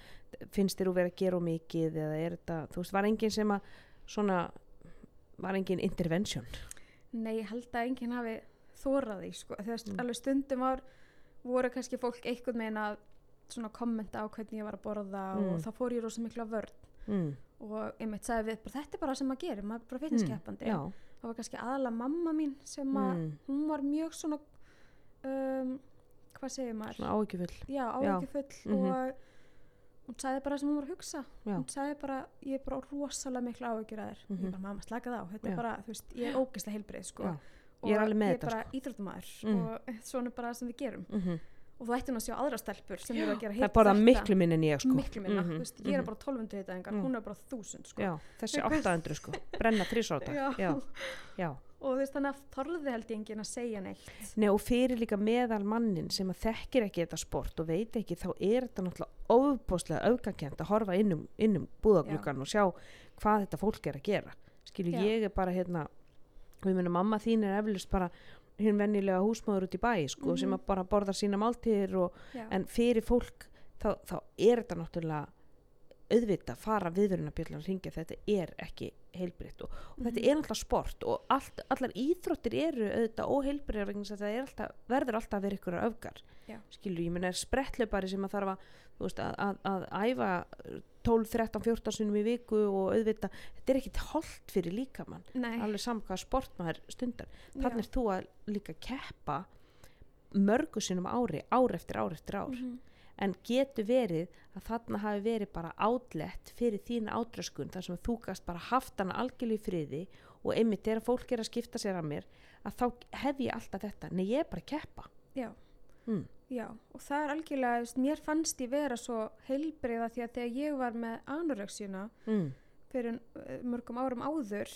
finnst þér að vera að gera mikið eða er þetta, þú veist, var enginn sem að svona, var enginn intervention? Nei, ég held að enginn hafi þórað því sko. Mm. voru kannski fólk einhvern veginn að svona kommenta á hvernig ég var að borða Mm. og þá fór ég rosa miklu að vörn mm, og einmitt sagði við, bara, þetta er bara sem maður gerir maður er bara fitnesskeppandi Já, það var kannski aðalega mamma mín sem að mm, hún var mjög svona um, hvað segir maður svona áhyggjufull já, áhyggjufull Mhm. og hún sagði bara sem hún var að hugsa Já. hún sagði bara, ég er bara rosalega miklu áhyggjur að þér Mhm. ég bara, mamma, slakað á, þetta Já. er bara þú veist, ég er ógeðslega heilbrið sko. Já. Ég er Og alveg með ég þetta, er bara íþróttumæður Mm. og svona bara það sem við gerum mm og þú ættir nú að sjá aðra stelpur sem eru að gera Það hitt er bara þetta. miklu minn en ég sko miklu minna, Mhm, þú veist, ég er mhm. bara 1200 hitaðingar, Mm. hún er bara 1000 sko. Já, þessi Eitthvað- 800 sko, brenna þrísóta Já. já, já og þú veist þannig að þorði held ég enginn að segja neitt Nei og fyrir líka meðal mannin sem að þekkir ekki þetta sport og veit ekki þá er þetta náttúrulega óbúslega auðgangkjönd að horfa innum, innum búðagluggan og sjá hvað þetta fólk er að gera skilu Já. ég er bara hérna og ég meina mamma þín er eflust bara hinn venjulega húsmaður út í bæ sko, sem Mhm. að bara borðar sína máltíðir og, en fyrir fólk þá, þá er þetta náttúrulega auðvitað fara að ringja þetta er ekki heilbritt og, og þetta Mhm. er náttúrulega sport og allt, allar íþróttir eru að það er alltaf, verður alltaf að vera ykkur öfgar Já. skilur, ég meina er sprettlaupari sem að þarf að, veist, að, að, að æfa 12, 13, 14 sinum í viku og auðvitað, þetta er ekkit holdt fyrir líkamann, Nei, alveg hvað sport maður stundar, þannig er þú að líka keppa mörgu sinum ári, ár eftir ár eftir ár. Mhm. en getur verið að þarna hafi verið bara átlett fyrir þín átröskun þar sem þú gast bara haft hana algjörlega í friði og einmitt þegar fólk er að skipta sér að mér að þá hef ég alltaf þetta. Nei ég er bara að keppa. Já. mm. Já, og það er algjörlega, mér fannst ég vera svo heilbriða því að þegar ég var með anorexíuna Mm. fyrir uh, mörgum árum áður,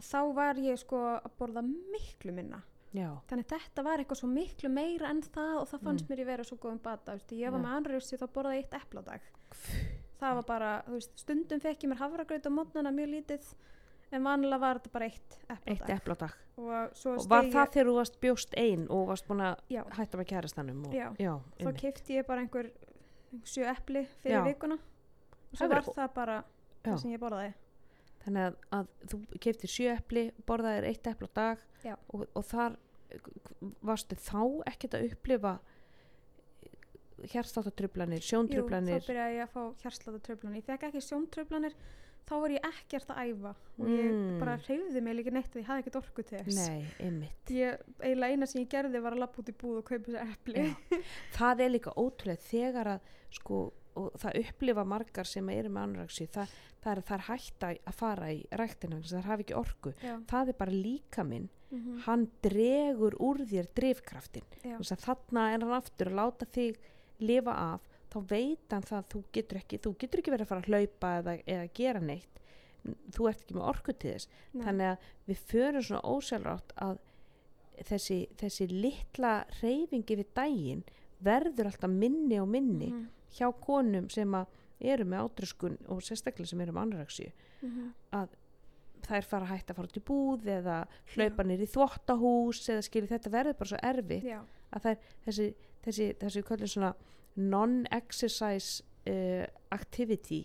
þá var ég sko að borða miklu minna. já, Þannig þetta var eitthvað svo miklu meira en það og það fannst Mm. mér ég vera svo góðum bata. Veist, ég var Já. með anorexíu þá borðaði ég eitt epla á dag. Það var bara, veist, stundum fekk ég mér hafragraut á mótnana mjög lítið, en vanlega var þetta bara eitt epla eitt epla dag Og og var það þegar þú varst bjóst ein og varst búin að hætta með kærastanum og, Já. já þá kefti ég bara einhver sjö epli fyrir Já. vikuna. Og svo Það var það bara það sem ég borðaði. þannig að, að þú keftir sjö epli borðaðir eitt epla dag og, og þar varstu þá ekkert að upplifa hjartstáttatrublanir, Jú, sjóntrublanir þá byrjaði ég að fá hjarslatatröflanir. Ég fekk ekki sjóntröflanir, þá var ég ekkert að æfa og ég Mm. bara hreyfði mig líka neitt því ég hafði ekkert orku til þess. Nei, einmitt. Ég, eiginlega eina sem ég gerði var að lappa út í búð og kaupa sér epli. Já. Það er líka ótrúlega þegar að sko, og það upplifa margar sem eru með anoreksi, það, það er að það er hætta að fara í að það hafi ekki orku. Já. Það er bara líka minn, Mm hann dregur úr þér drifkraftin. Já. Þess að þarna er hann aftur að láta þig lifa af, þá veit hann það að þú getur ekki, þú getur ekki verið að fara að hlaupa eða, eða gera neitt. Þú ert ekki með orku til þess. Nei. þannig að við förum svona ósjálfrátt að þessi, þessi litla reyfingi við daginn verður alltaf minni og minni Mhm. hjá konum sem að eru með átröskun og sérstaklega sem eru með anoreksíu Mhm. að þær fara að hætta að fara út í búð eða hlaupa nýr í þvottahús eða skilja þetta verður bara svo erfitt Já. að það er þessi, þessi, þessi kvöldin svona non-exercise uh, activity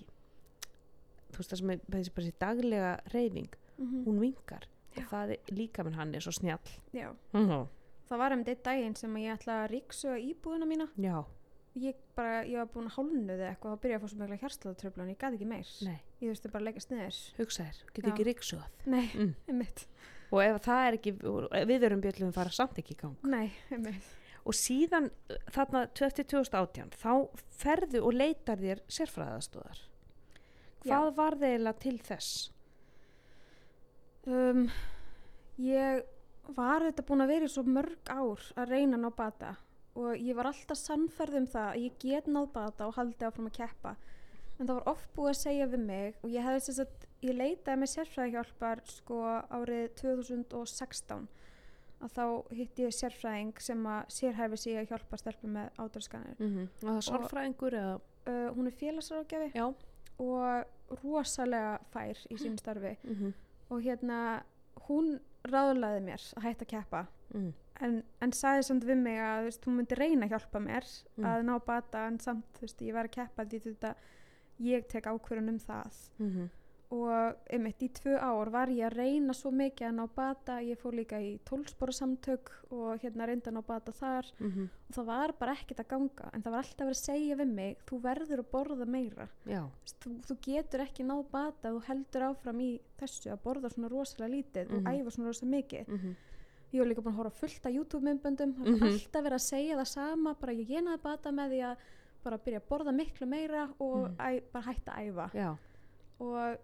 þú veist það sem er þessi, daglega reyfing Mhm. hún vinkar Já. og það er líka minn hann er svo snjall mm Það var einmitt einn daginn sem ég ætla að ríksuga íbúðuna mína. já, Ég, bara, ég var búin að hálnuði eitthvað og byrjaði að fá svo mikla hjarslatatröflan. Ég gæti ekki meir. nei, Ég þurfti bara að leggja sniður. hugsa þér getur ekki ríksuð Nei, mm. einmitt. og ef það er ekki við erum bjöllum fara samt ekki í gang Nei, einmitt. Og síðan uh, þarna 2018 þá ferðu og leitar þér sérfræðastóðar hvað var það eiginlega til þess? Um, ég var þetta búin að vera svo mörg ár að reyna ná bata og ég var alltaf sannferð um það að ég get náð bata og haldi áfram að keppa. En það var oft búið að segja við mig og ég hefði þess að ég leitaði með sérfræðihjálpar sko árið 2016 að þá hitti ég sérfræðing sem að sérhæfi sig að hjálpa stelpum með átraskanir mm og það er sálfræðingur eða? Uh, hún er félagsráðgjafi og rosalega fær í sínu starfi. Mm og hérna hún ráðlaði mér að hætta að keppa. Mm. en, en sagði samt við mig að þú veist, hún myndi reyna að hjálpa mér Mm. að ná bata en samt þú veist, ég var að keppa því þetta ég tek ákvörðun um það. Mm og einmitt í tvö ár var ég að reyna svo mikið að ná bata ég fór líka í tólspora samtök og hérna reynda að ná bata þar -hmm. og það var bara ekkert að ganga en það var alltaf verið að segja við mig þú verður að borða meira þú, þú getur ekki náð bata þú heldur áfram í þessu að borða svona rosalega lítið Mhm. og æfa svona rosalega mikið mm ég var líka búin að horfa á fullt af YouTube-myndböndum það var Mhm. alltaf verið að segja það sama bara ég genaði bata með því að bara byrja að borða miklu meira og Mhm. bara hætta að æfa og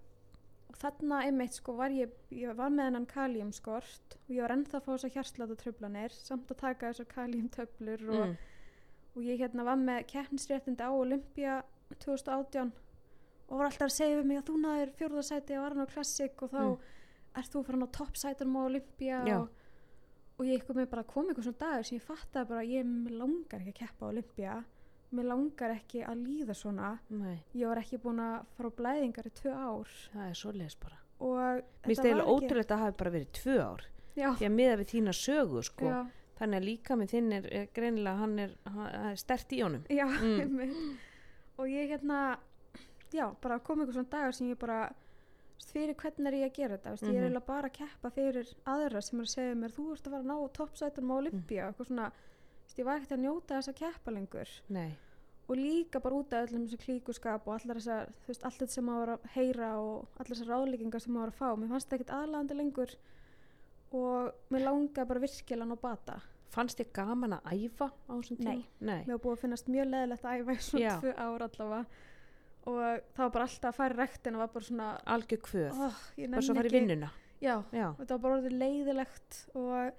þarna einmitt sko var ég, ég var með hennan kaliumskort og ég var ennþá að fá þessar hjarslata tröflanir samt að taka þessar kaliumtöflur og, mm. og ég hérna var með keppnisréttindi á Olympia 2018 og var alltaf að segja við mig að þú náður fjórðarsæti á Arnold Classic og þá Mm. ert þú farin á toppsætunum á Olympia og, og ég eitthvað með bara kom eitthvað svona dagur sem ég bara að ég mig langar ekki að keppa á Olympia mér langar ekki að líða svona. Nei. Ég var ekki búin að fara á blæðingar í tvö ár. Það er svoleiðis bara. Og mér finnst var eiginlega ótrúlega að það hafi bara verið tvö ár. Já, því að miða við þína sögu sko. Þannig að líka með þinn er, greinilega hann er, er stert í honum. Já Mm. og ég hérna já, bara kom eitthvað svona dagar sem ég bara fyrir hvernig er ég að gera þetta mm ég er Mhm. eiginlega bara að keppa fyrir aðra sem er að segja mér þú ert að fara að ná toppsætunum á Olympia eitthvað svona, ég var ekkert að njóta þess að keppa lengur. Nei. Og líka bara út af öllum þessu klíkuskap og allar þessar, þú veist, allt þetta sem maður var að heyra og allar þessar ráðlíkingar sem maður var að fá. Mér fannst það ekkert aðlandi lengur og mér langaði bara virkilega að ná bata. Fannst þið gaman að æfa á þessum tíma? Nei. nei. mér var búið að finnast mjög leðilegt að æfa í svona tvö ár allavega. Og það var bara alltaf að fara í rektin og var bara svona algjör kvöð. Oh, bara svo að fara í vinnuna. Já, já, og þetta var bara orðið leiðilegt og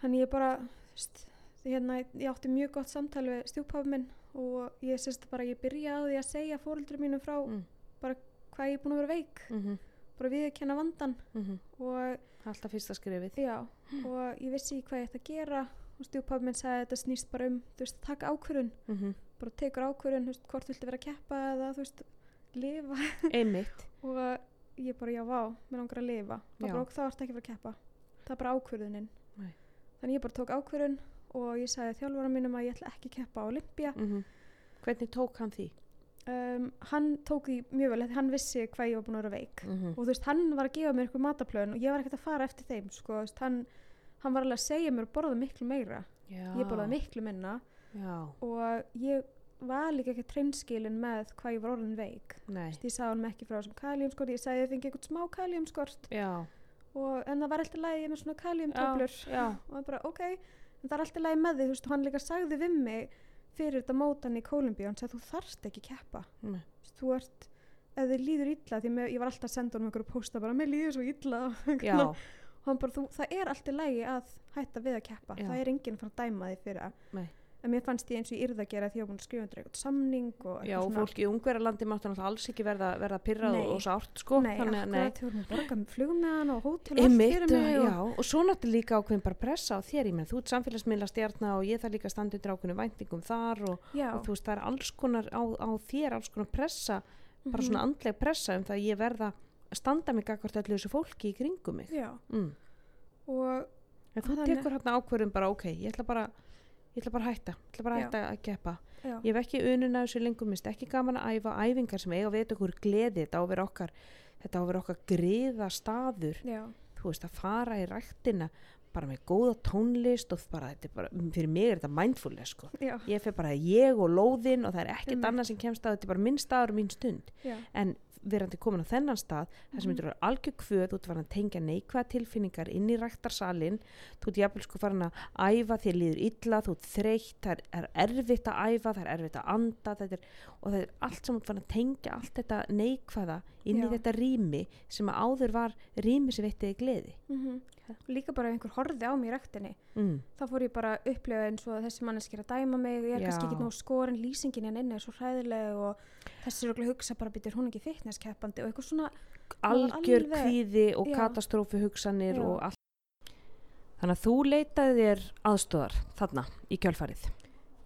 þannig ég bara því hérna, ég átti mjög gott samtal við stjúpáfi minn og ég sérst bara ég byrjaði að segja fóreldrum mínum frá Mm. bara hvað ég er búin að vera veik. Mm bara við að kenna vandan -hmm. og alltaf fyrsta skrefið. Já, og ég vissi hvað ég ætti að gera og stjúpáfi minn sagði að þetta snýst bara um þú veist, taka ákvörun mm -hmm. bara tekur ákvörðun, þú veist, hvort viltu vera að keppa eða þú veist, lifa. Einmitt. Og ég bara, já, vá, mér langar að lifa. Bara, og þá ertu ekki að fara að keppa. Það er bara ákvörðunin. Nei. þannig ég bara tók ákvörðun og ég sagði þjálfara mínum að ég ætla ekki keppa á Olympia mm hvernig tók hann því? um, hann tók því mjög vel, hann vissi hvað ég var búin að vera veik. Mm og þú veist, hann var að gefa mér eitthvað mataplön og ég var ekkert að fara eftir þeim sko, veist, hann, hann var alveg að segja mér að borða miklu meira, já, ég borðaði miklu minna. Já, og ég var líka ekki treinskilin með hvað ég var orðin veik. Veist, ég sagði hann ekki frá þessum kaliumskort ég sagði að ég fengi eitthvað smá og, en það var alltaf lægi með svona kaliumtöflur já, og bara ok en það er alltaf lægi með því, þú veist, hann líka sagði við mig fyrir þetta mótan í Kólumbíu hann sagði þú þarft ekki að keppa. Nei, Þú ert, ef þið líður illa því með, ég var alltaf að senda honum einhverju pósta bara, mér líður svo illa. Og hann bara, þú, það er alltaf lægi að hætta við að keppa, Já. það er enginn að fara að dæma því fyrir Nei. En mér fannst ég eins og ég yrði að gera því að ég var búin að skrifa undir eitthvað samning og já, og fólk í ungverðarlandi máttu náttúrulega alls ekki verða, verða pyrrað og sárt sko. Nei, þannig akkurat, þú erum að borga með hann og hótel og allt fyrir mig og, já, og svo náttúrulega líka ákveðin bara pressa á þér, ég menn, þú ert samfélagsmiðla stjarnar og ég þarf líka að standa undir ákveðinu væntingum þar og, og þú veist, það er alls konar á, á þér, alls konar pressa, bara mhm, svona andleg pressa um það að ég verða að standa mig gagvart öllu þessu fólki í kringum mig. Ég ætla bara, að hætta, ég ætla bara að hætta að keppa. Ég hef ekki ununa þessu lengur, minnst ekki gaman að æfa æfingar sem eiga að veit okkur gleði, þetta á að vera okkar, þetta á að vera okkar griða staður já, þú veist að fara í ræktina bara með góða tónlist og bara, þetta er bara, fyrir mig er þetta mindfulness sko. ég fer bara ég og lóðinn og það er ekkert Einmitt. annað sem kemst að þetta er bara minn staður og mín stund já, en verandi komin á þennan stað þar sem Mhm. þetta eru algjör kvöð, þú ert farin að tengja neikvæða tilfinningar inn í ræktarsalinn þú ert jafnvel sko farin að æfa þér líður illa, þú ert þreytt það er, er erfitt að æfa, það er erfitt að anda þetta er, og það er allt sem þú ert farin að tengja allt þetta neikvæða inn í Já. þetta rými sem að áður var rými sem veittiði gleði mhm. Líka bara einhver horfði á mig í rektinni mm. þá fór ég bara að upplega eins og að þessi manneski er að dæma mig ég er kannski Já. ekki nóg skorin lýsingin hérna inni er svo hræðileg og þessi er okkur að hugsa bara býtir hún ekki fitnesskeppandi og eitthvað svona algjör alveg- kvíði og já. katastrófi hugsanir Já. og allt Þannig að þú leitaði þér aðstóðar þarna í kjölfarið.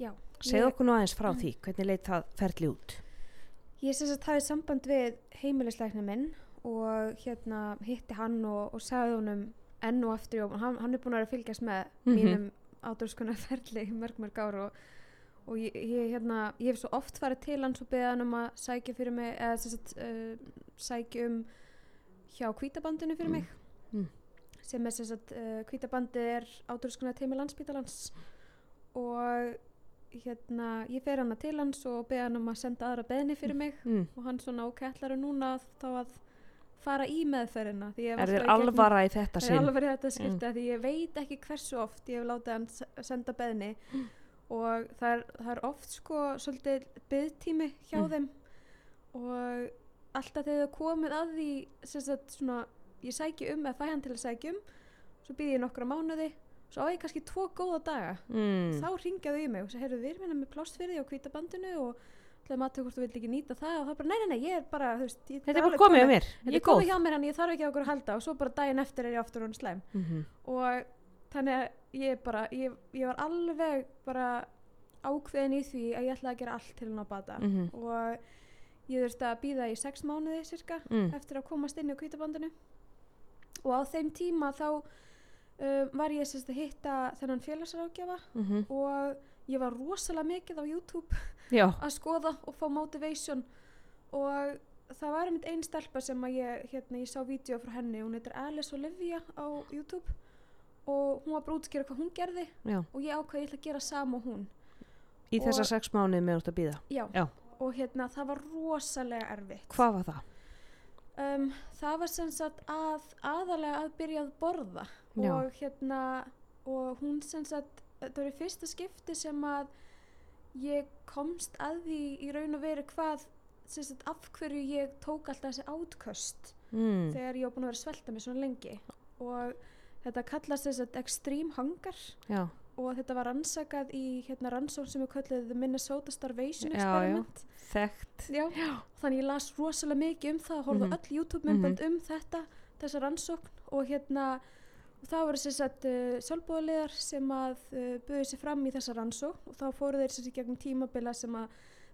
Já. Segð Ég- okkur nú aðeins frá því, hvernig leit það ferli út? Ég sem sagt hafið samband við heimilisleikna minn og hérna hitti hann og, og sagði honum enn og aftur og hann, hann er búin að að fylgjast með Mhm. mínum ádurskunar ferli mörg mörg ár og, og ég, ég, hérna, ég hef svo oft farið til hans og beðið hann um að sækja fyrir mig eða sagt uh, sækja um hjá kvítabandinu fyrir mig Mm. sem er sagt uh, kvítabandið er ádurskunar teimi landsbítalans og hérna ég fer hana til hans og beða hann um að senda aðra beðni fyrir mig Mm. og hann svona ok, ætlar núna að- þá að fara í meðferðina Er þér í alvara í þetta Það er sinn? alveg verið þetta skipta því ég veit ekki hversu oft ég hef látið hann senda beðni og það er, það er oft sko svolítið beðtími hjá Mm. þeim og alltaf þegar það komið að því sem sagt svona ég sæki um eða fæ hann til að sækja um svo býð ég nokkra mánuði svo á ég kannski tvo góða daga Mm. þá ringjaðu í mig og svo heyrðu við erum hérna með plást fyrir því á kvítabandinu og ætlaðum að þú vilt ekki nýta það og það bara nei, nei, nei, ég er bara, þú veist Þetta er bara komið á mér, Þetta ég er er góð. komið hjá mér en ég þarf ekki á okkur að halda og svo bara daginn eftir er ég aftur hún slæm Mhm. og þannig að ég bara ég, ég var alveg bara ákveðin í því að ég ætlaði að gera allt til hann á bata Mhm. og ég þurfti að býða í sex mánuði cirka Mm. eftir að komast inn í kvítabandinu og á þeim tíma þá uh, var ég sérst að hitta þennan félagsrákjafa Mhm. og ég var rosalega mikið á YouTube Já, að skoða og fá motivation. Og það var einmitt einn stelpa sem að ég, hérna, ég sá vídeo frá henni, hún heitir Alice Olivia á YouTube. Og hún var bara að útskýra hvað hún gerði já. og ég ákvað ég ætla að gera sama og hún. Í Og- þessa sex mánuði með út að býða. já, Já. og hérna það var rosalega erfitt. Hvað var það? um, það var sem sagt að aðalega að byrja að borða. Og hérna og hún sem sagt þetta var í fyrsta skipti sem að ég komst að því í raun og veru hvað sagt af hverju ég tók alltaf þessi átköst Mm. þegar ég var búin að vera svelta mig svona lengi og þetta kallast þess að extreme hunger Já, og þetta var rannsakað í hérna rannsókn sem er kallið The Minnesota Starvation Já, Experiment þekkt. Já. þannig ég las rosalega mikið um það horfði Mhm. mm öll YouTube myndbönd um þetta þessa rannsókn og hérna og það voru sér sett uh, sjálfbúðaliðar sem að uh, buðu sér fram í þessa rannsókn og þá fóru þeir sér sér gegnum tímabila sem að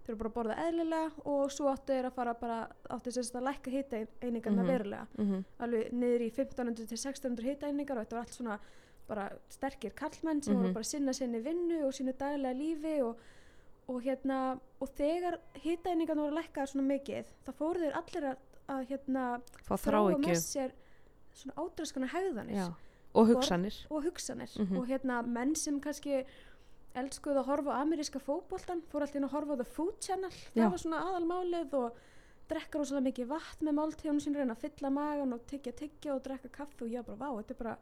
þeir eru bara að borða eðlilega og svo áttu þeir að fara bara áttu sér sér að lækka hita einingarna Mhm. verulega Mm alveg niður í 1500 til 1600 hita einingar og þetta var allt svona bara sterkir kallmenn sem Mhm. voru bara að sinna sinni vinnu og sínu daglega lífi og, og hérna og þegar hitaeiningarna voru lækkaðar svona mikið þá fóru þeir allir að, að hérna svona ádraskana hegðanir Já. Og hugsanir. og hugsanir Mhm. og hérna menn sem kannski elskuðu að horfa á ameríska fótboltan fór alltaf inn að horfa á The Food Channel það Já. var svona aðalmálið og drekka rosalega mikið vatn með máltíðunum sín reyna að fylla magan og tyggja tyggja og drekka kaffi og ég bara vá, þetta er bara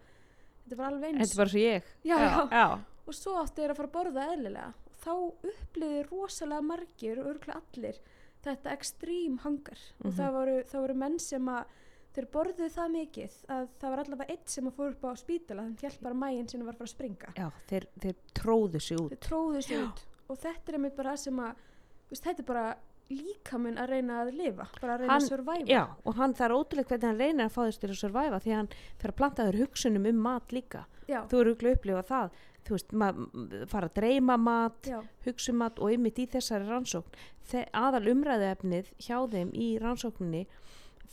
þetta er bara alveg Þetta eins er bara svo ég. Já, já. já. og svo áttu þeir að fara að borða eðlilega og þá uppliði rosalega margir og örgulega allir þetta extreme hunger og Mhm. það voru, það voru menn sem að þeir borðuðu það mikið að það var allavega eitt sem að fór upp á spítala þannig hjálp bara mægin sinni var að fara að springa Já, þeir, þeir tróðu sig þeir út. tróðu sig út og þetta er einmitt bara það sem að þú veist, þetta er bara líkaminn að reyna að lifa bara að reyna Hann- að survive Já, og hann er ótrúlega hvernig hann reynir að fá þess til að surviva því hann fer að planta þér hugsunum um mat líka. já, Þú eru ekki að upplifa það. Þú veist, maður fara að dreyma mat, já, hugsa um mat og ymmit í þessari rannsókn. Þe aðal umræðuefnið hjá þeim í rannsókninni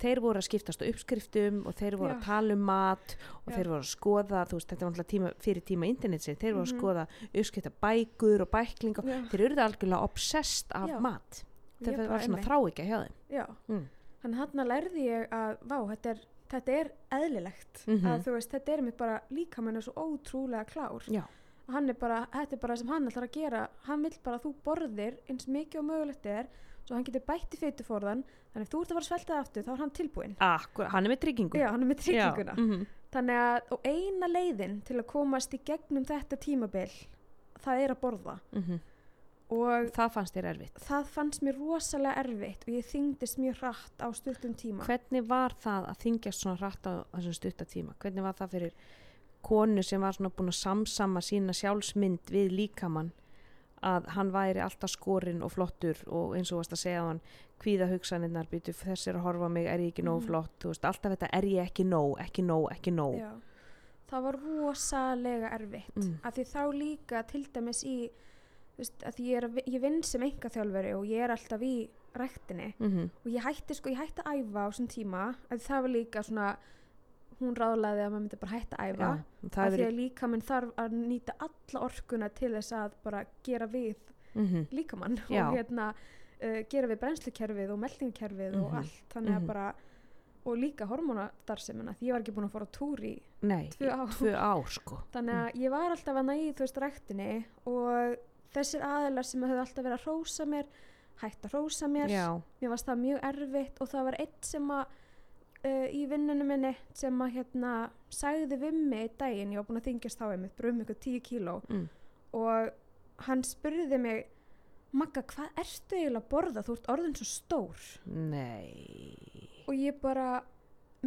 þeir voru að skiptast á uppskriftum og þeir voru Já. að tala um mat og Já. þeir voru að skoða, þú veist, þetta var alltaf tíma, fyrir tíma internetsins, þeir voru að Mhm. skoða uppskrifta bækur og bæklinga já, þeir eru algjörlega obsessed af mat þetta bara var svona einmitt. þrá ekki hjá þeim já. Mm. þannig hann lærði ég að vá, þetta er, þetta er eðlilegt Mhm. að þú veist, þetta er mér bara líkaminn er svo ótrúlega klár Já. og hann er bara, þetta er bara sem hann ætlar að gera hann vill bara að þú borðir eins mikið og mögulegt er svo hann getur bætt í fytuforðan þannig ef þú ert að fara að svelta það aftur þá er hann tilbúinn. Akkur, hann er með tryggingu já, hann er með trygginguna. Já, mhm. þannig að og eina leiðin til að komast í gegnum þetta tímabil það er að borða. Mhm. og það fannst þér erfitt? það fannst mér rosalega erfitt og ég þyngdist mjög hratt á stuttum tíma. Hvernig var það að þingjast svona hratt á þessum stutta tíma? Hvernig var það fyrir konu sem var svona búin að samsama sína sjálfsmynd við líkamann að hann væri alltaf skorinn og flottur og eins og varst að segja á hann hvíða hugsaninnar, býtu þess er að horfa mig er ég ekki nóg Mhm. flott, þú veist, alltaf þetta er ég ekki nóg, ekki nóg, ekki nóg Já. það var rosalega erfitt Mm. af því þá líka til dæmis í veist, að ég, er, að ég vinn sem enga þjálfari og ég er alltaf í ræktinni mm og ég hætti sko, ég hætti að æfa á þessum tíma því það var líka svona hún ráðlaði að maður myndi bara hætta að æfa Já, af því að líkaminn þarf að nýta alla orkuna til þess að bara gera við mm líkamann Já. og hérna uh, gera við brennslukerfið og meldingkerfið og Mhm. allt þannig að Mhm. bara og líka hormónadarsemina því ég var ekki búin að fara á túr í Nei, tvö ár. tvö ár sko þannig að ég var alltaf að næði þú veist ræktinni og þessir aðilar sem höfðu alltaf verið að hrósa mér hætt að hrósa mér Já, mér varst það mjög erfitt og það var eitt sem að uh, í vinnunum minni sem að hérna sagði við mig í daginn, ég var búin að þingjast þá einmitt, bara um ykkur 10 kíló mm. og hann spurði mig Magga, hvað ertu eiginlega að borða? Þú ert orðin svo stór nei og ég bara,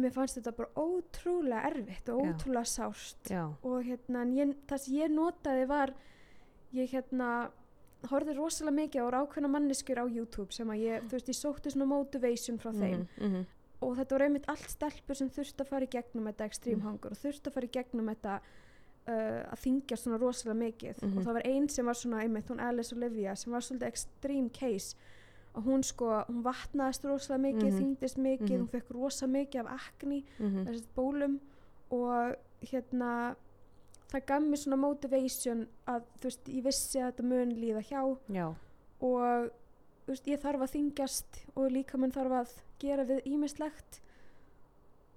mér fannst þetta bara ótrúlega erfitt og Já. ótrúlega sárt Já, og hérna, ég, það sem ég notaði var ég hérna horfði rosalega mikið á ákveðna manneskjur á YouTube sem að ég, þú veist, ég sótti svona motivation frá þeim mm -hmm. Og þetta voru einmitt allt stelpur sem þurfti að fara í gegnum þetta extreme Mm. hunger og þurfti að fara í gegnum þetta uh, að þingja svona rosalega mikið Mhm. og það var einn sem var svona einmitt, hún Alice Olivia sem var svolítið extreme case og hún sko, hún vatnaðist rosalega mikið, Mhm. þyngdist mikið, Mhm. hún fekk rosa mikið af akni, Mm þessi bólum og hérna það gaf mér svona motivation að þú veist, ég vissi að þetta mun líða hjá Já, og þú veist, ég þarf að þingjast og líka mann þarf að gera við ímislegt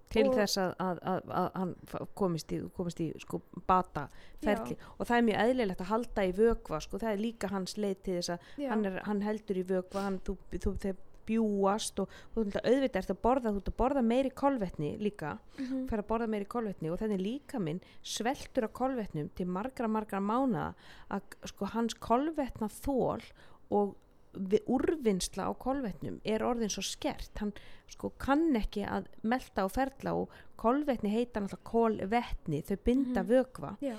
til Og- þess að, að, að, að hann komist í, komist í sko, bata ferli. Og það er mjög eðlilegt að halda í vökva sko, það er líka hans leið til þess að Já. hann, er, hann heldur í vökva hann, þú, þú, þeir bjúast og þú ert auðvitað ert að borða, þú ert að borða meiri kolvetni líka, Mhm. fer að borða meiri kolvetni. Og þannig líka minn sveltur á kolvetnum til margra margra mánaða að sko hans kolvetna þól og úrvinnsla á kolvetnum er orðin svo skert hann sko kann ekki að melta og ferla og kolvetni heita náttúrulega kolvetni, þau binda Mhm. vökva Já.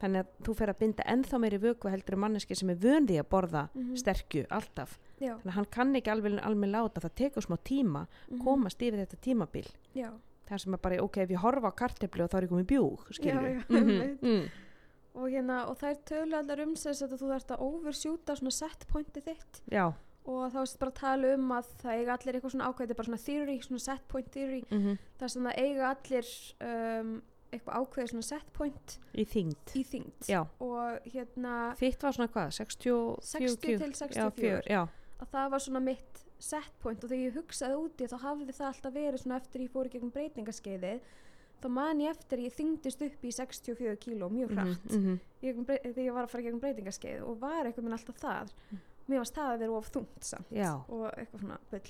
þannig að þú fer að binda ennþá meiri vökva heldur en manneski sem er vöndi að borða Mhm. sterkju alltaf Já. þannig að hann kann ekki alveg, alveg láta það tekur smá tíma Mhm. komast yfir þetta tímabil Já. það sem er bara, ok, ef ég horfa á kartefli og þá er ég komið bjúg, skilur Já, og hérna og þær tölu allar um þess að þú þarfst að oversjúta svona set pointið þitt. Já. Og þá er bara að tala um að það eiga allir eitthvað svona ákveðið bara svona theory, svona set point theory. Mm þar sem það eiga allir um, eitthvað ákveðið svona set point í þyngd. í þyngd. Og hérna þitt var svona hvað, 64 60 til 64 já, að það var svona mitt set point. Og þegar ég hugsaði úti þá hafði það alltaf verið svona eftir ég fór í gegnum breytingaskeiðið þá man ég eftir ég þyngdist upp í 64 kíló mjög hratt. mm -hmm. þegar ég var að fara í gegnum breytingaskeið og var eitthvað minn alltaf þar. Mér varst það að vera of þungt samt Já. og eitthvað svona bull.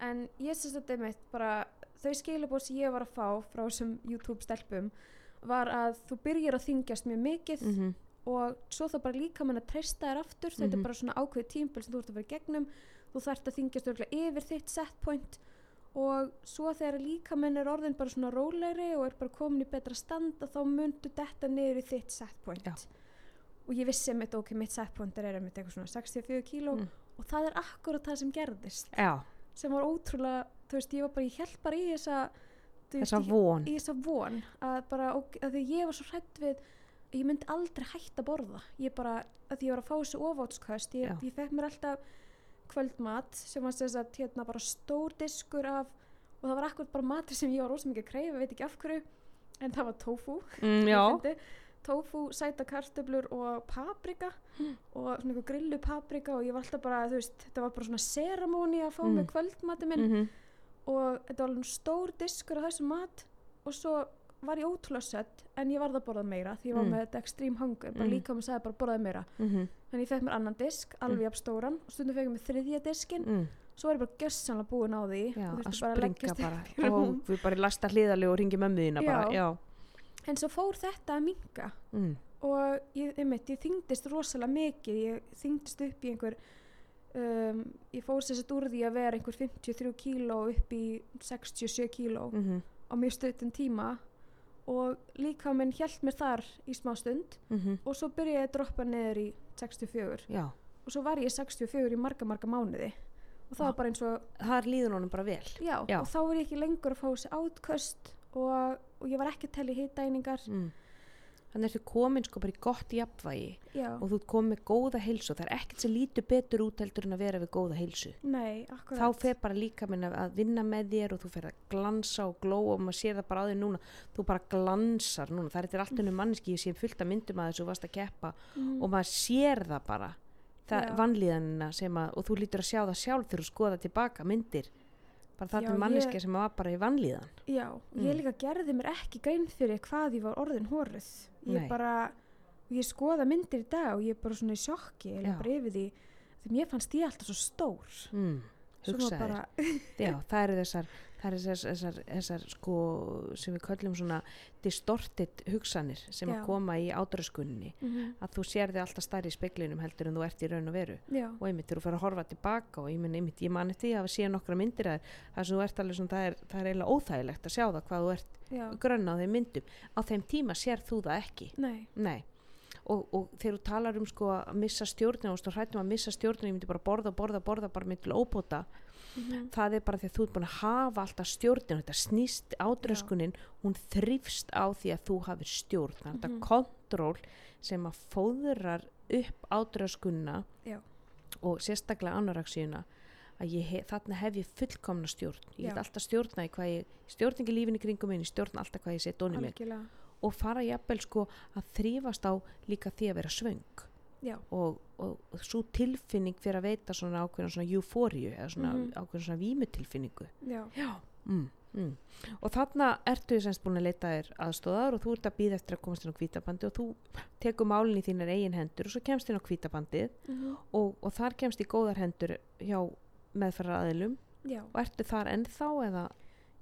En ég syns þetta mitt bara þau skilabóð sem ég var að fá frá þessum YouTube stelpum var að þú byrjar að þyngjast mjög mikið Mm og svo þá bara líka mann að treysta þér aftur. Þetta Mhm. er bara svona ákveðið tímbil sem þú ert að vera gegnum. Þú þarft að þyngjast yfir þitt set point og svo þegar líka menn er orðin bara svona rólegri og er bara komin í betra standa þá myndu detta niður í þitt set point. Já. og ég vissi mitt ok, mitt set point er einmitt eitthvað svona 64 kíló Mm. og það er akkurat það sem gerðist. Já, sem var ótrúlega, þú veist, ég var bara ég held bara í þessa þessa von. í þessa von að bara, ok, að því ég var svo hrætt við ég myndi aldrei hætta að borða. Ég bara, að því ég var að fá þessu ofátsköst ég, ég fekk mér alltaf kvöldmat sem var þess að hérna bara stór diskur af og það var akkur bara matur sem ég var rosa mikið að kreifa, veit ekki af hverju en það var tofu mm, tofu, sæta kartöflur og paprika Mm. og svona eitthvað grillu paprika og ég var alltaf bara, þú veist, þetta var bara svona seramóni að fá Mm. með kvöldmati minn mm og þetta var alveg stór diskur af þessum mat og svo var ég ótrúlega sött en ég varð að borða meira því ég var Mm. með þetta extreme hunger bara Mm. líka með sagði bara borðaði meira -hmm. þannig ég fekk mér annan disk, alveg jafn stóran og stundum fekk ég mér þriðja diskin mm. svo var ég bara gössanlega búin á því já, og að þurfti bara að í rúm. og við bara lasta hliðarlega og ringi mömmu þína bara, Já. já, en svo fór þetta að minka Mm. og ég, einmitt, ég þyngdist rosalega mikið ég þyngdist upp í einhver um, ég fór sér satt úr því að vera einhver 53 kíló upp í 67 kíló Mm á mjög stuttum tíma og líka minn hjælt mér þar í smá stund -hmm. og svo byrjaði að droppa niður í 64 já, og svo var ég 64 í marga marga mánuði og það Já. var bara eins og það líður honum bara vel já, og þá var ég ekki lengur að fá þessi átköst og, og ég var ekki að telja hittæningar mm. Þannig ertu komin sko bara í gott jafnvægi já, og þú með góða heilsu. Það er ekkert sem lítur betur út heldur en að vera við góða heilsu. Nei, þá fer bara líka minn að vinna með þér og þú fer að glansa og glóa og maður sér það bara á þér núna. Þú bara glansar núna, það er þetta allt ennum manneski ég sé fullt að myndum að þessu varst að keppa mm, og maður sér það bara. Það vanlíðanina sem að og þú lítur að sjá það sjálf þegar þú skoða tilbaka myndir. Bara það er manneski sem var bara í vanlíðan. Já, og Mm. ég líka gerði mér ekki grein fyrir hvað ég var orðin hóruð ég Nei. bara, ég skoða myndir í dag og ég er bara svona í sjokki eða bara yfir því því mér fannst ég alltaf svo stór. Mm, Svo hugsaðir bara, Já, það eru þessar, það eru þessar, þessar, þessar sko, sem við köllum svona distorted hugsanir sem Já. að koma í ádraskunni Mhm, að þú sér þig alltaf stærri í speklinum heldur en þú ert í raun og veru. Já, og einmitt þú fyrir að horfa tilbaka og ég, minn, einmitt, ég mani því að sé nokkra myndir að það sem þú ert alveg svona, það er, það er eiginlega óþægilegt að sjá það hvað þú ert grönn á þeim myndum. Á þeim tíma sér þú það ekki. Nei, Nei. Og, og þegar þú talar um sko að missa stjórnina og hrættum að missa stjórnina ég myndi bara borða, borða, borða bara með til óbóta mhm, það er bara því að þú ert búin að hafa alltaf stjórnina, þetta snýst ádröskunin hún þrýfst á því að þú hafir stjórn, er Mhm. þetta kontról sem að fóðrar upp ádröskunina Já. og sérstaklega anoraksíuna að hef, þarna hef ég fullkomna stjórn. Ég get alltaf stjórna í hvað ég stjórningi lífin í kringum minn, ég stjórna alltaf hvað ég set og fara jafnvel sko að þrýfast á líka því að vera svöng og, og, og svo tilfinning fyrir að veita svona ákveðna svona eufóriu eða svona Mhm. ákveðna svona vímutilfinningu. Já, Já. Mm, mm. Og þarna ertu semst búin að leita þér aðstóðar og þú ert að býða eftir að komast inn á kvítabandi og þú tekur málinn í þínar eigin hendur og svo kemst inn á kvítabandið mhm, og, og þar kemst í góðar hendur hjá meðferðar aðilum já, og ertu þar ennþá eða?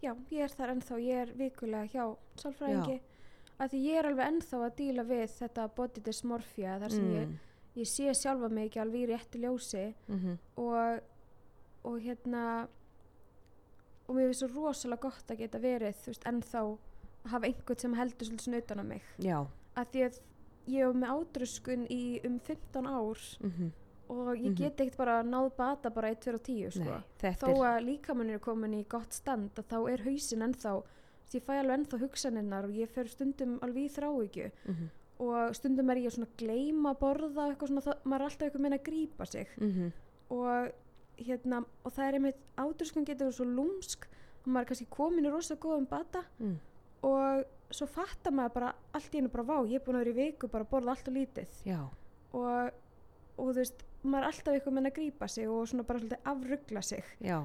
Já, ég er þar ennþá, ég er vikulega hjá sálfræðingi. Að því ég er alveg ennþá að díla við þetta body dysmorphia þar sem ég, ég sé sjálfa mig ekki alveg í réttu ljósi mm og, og hérna og mér finnst svo rosalega gott að geta verið þú veist, ennþá að hafa einhvern sem heldur svolítið svona utan á mig. Já. Að því að ég var með ádröskun í um 15 ár mm og ég Mhm. get ekkert bara náð bata bara 1, 2 og 10 sko. Nei, þó að líkamann er komin í gott stand að þá er hausin ennþá ég fæ alveg ennþá hugsaninnar og ég fer stundum alveg í þráhyggju. Mm og stundum er ég svona að gleyma að borða eitthvað svona, það, maður er alltaf eitthvað meina að grípa sig. -hmm. og hérna og það er einmitt ádröskun getur svo lúmsk og maður er kannski komin í rosa góðum bata mm. og svo fattar maður bara allt í einu bara vá, ég er búin að vera í viku bara að borða allt og lítið. Og, og þú veist, maður er alltaf eitthvað meina að grípa sig og svona bara svolítið afruggla sig. Já,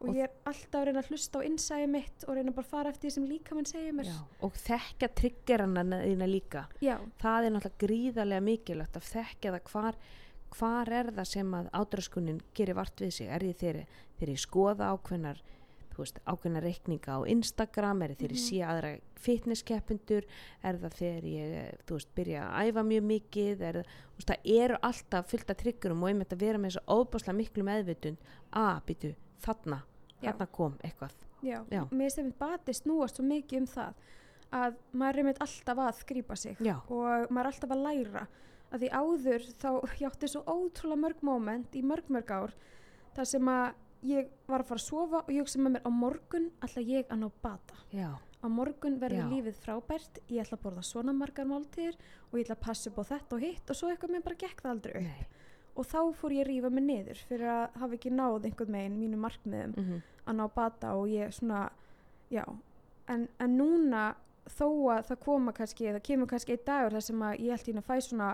og ég er alltaf að reyna að hlusta á innsæði mitt og reyna bara að fara eftir því sem líka mann segir mér. Já og þekka triggerana þína líka. Já, það er náttúrulega gríðarlega mikilvægt að þekkja það hvar, hvar er það sem að ádraskunin gerir vart við sig. Er því þegar ég skoða ákveðnar veist, ákveðnar reikninga á Instagram er þegar ég Mhm. sé aðra fitnesskeppundur er það ég þú veist, byrja að æfa mjög mikið er, veist, það eru alltaf fullt af triggerum og einmitt að vera með þessu óbáslega miklu meðvitund. Að býtu þarna, Þarna kom eitthvað. Já, Já. mér sem bati snúast svo mikið um það að maður er einmitt alltaf að grípa sig já, og maður er alltaf að læra. Að því áður þá ég átti svo ótrúlega mörg moment í mörg mörg ár þar sem að ég var að fara að sofa og ég hugsa með mér á morgun ætla ég að ná bata. Já, á morgun verður lífið frábært ég ætla að borða svona margar máltíðir og ég ætla að passa upp á þetta og hitt og svo eitthvað mér bara gekk það aldrei upp. Nei og þá fór ég að rífa mig niður fyrir að hafa ekki náð einhvern veginn mínu markmiðum mm að ná bata og ég svona já, en, en núna þó að það koma kannski það kemur kannski einn dagur þar sem að ég held hérna að fæ svona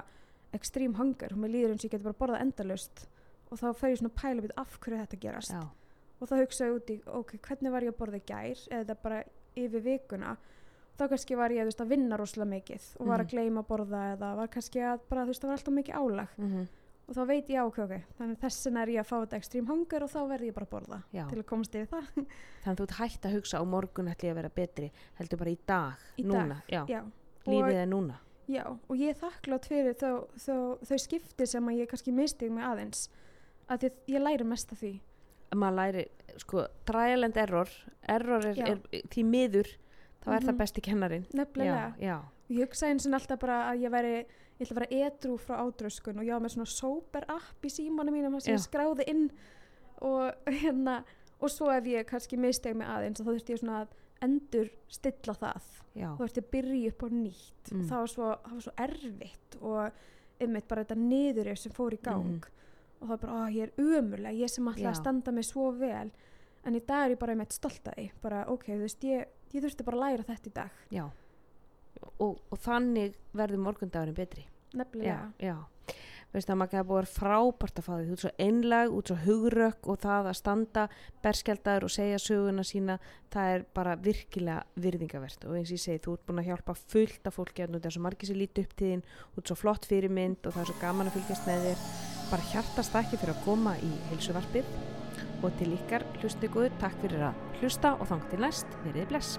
extreme hunger og mér líður eins og ég geti bara borðað endalust og þá fer ég svona pæla við af hverju þetta gerast. Já, og þá hugsa ég út í, ok, hvernig var ég að borða gær eða bara yfir vikuna? Þá kannski var ég veist, að vinna rosalega mikið og var Mhm. að gleyma að borða eða var kannski að bara, þú veist, það var alltaf mikið álag. Mm og þá veit ég, ok, ok, þannig þess vegna er ég að fá þetta extreme hunger og þá verð ég bara að borða já. til að komast yfir það. Þannig að þú ert hægt að hugsa á morgun ætla ég að vera betri heldur bara í dag, Í dag, núna. Já, já, lífið er núna. Já, og ég er þakklátt fyrir þau, þau, þau skipti sem að ég kannski mistig mig aðeins að því ég læri mest af því. Að maður læri, sko, trial and error error er, er því miður þá er það Mhm. besti kennarin nefnilega, já, já, ég hugsa eins og alltaf bara að ég væri ég ætla að vera edru frá ádröskun og ég var með svona sober app í símanum mínum sem ég skráði inn og hérna og svo ef ég kannski misteg mig aðeins þá þurfti ég svona að endur stilla það. Já, þú ert að byrja upp á nýtt. Mm. það var, svo, það var svo erfitt og einmitt bara þetta niður sem fór í gang. Mhm. og það var bara, ó, ég er ömurlega ég sem að standa mig svo vel. En í dag er ég bara einmitt stolt að því. Bara, ok, þú veist, ég, ég þurfti bara að læra þetta í dag. Já og, og þannig verður morgundagurinn betri. Nefnilega, já, já. Veist að maður búið frábært að fá því þú ert svo einlag, út svo hugrökk og það að standa berskjaldar og segja söguna sína, það er bara virkilega virðingavert. Og eins og ég segi þú ert búin að hjálpa fullt af fólki að það er svo margir sem líti upp til þín, út svo flott fyrirmynd og það er svo gaman að fylgjast með þér. Bara hjartast ekki fyrir að koma í heilsuvarpið og til ykkar hlustu góður, takk fyrir að hlusta og þang til næst, verið bless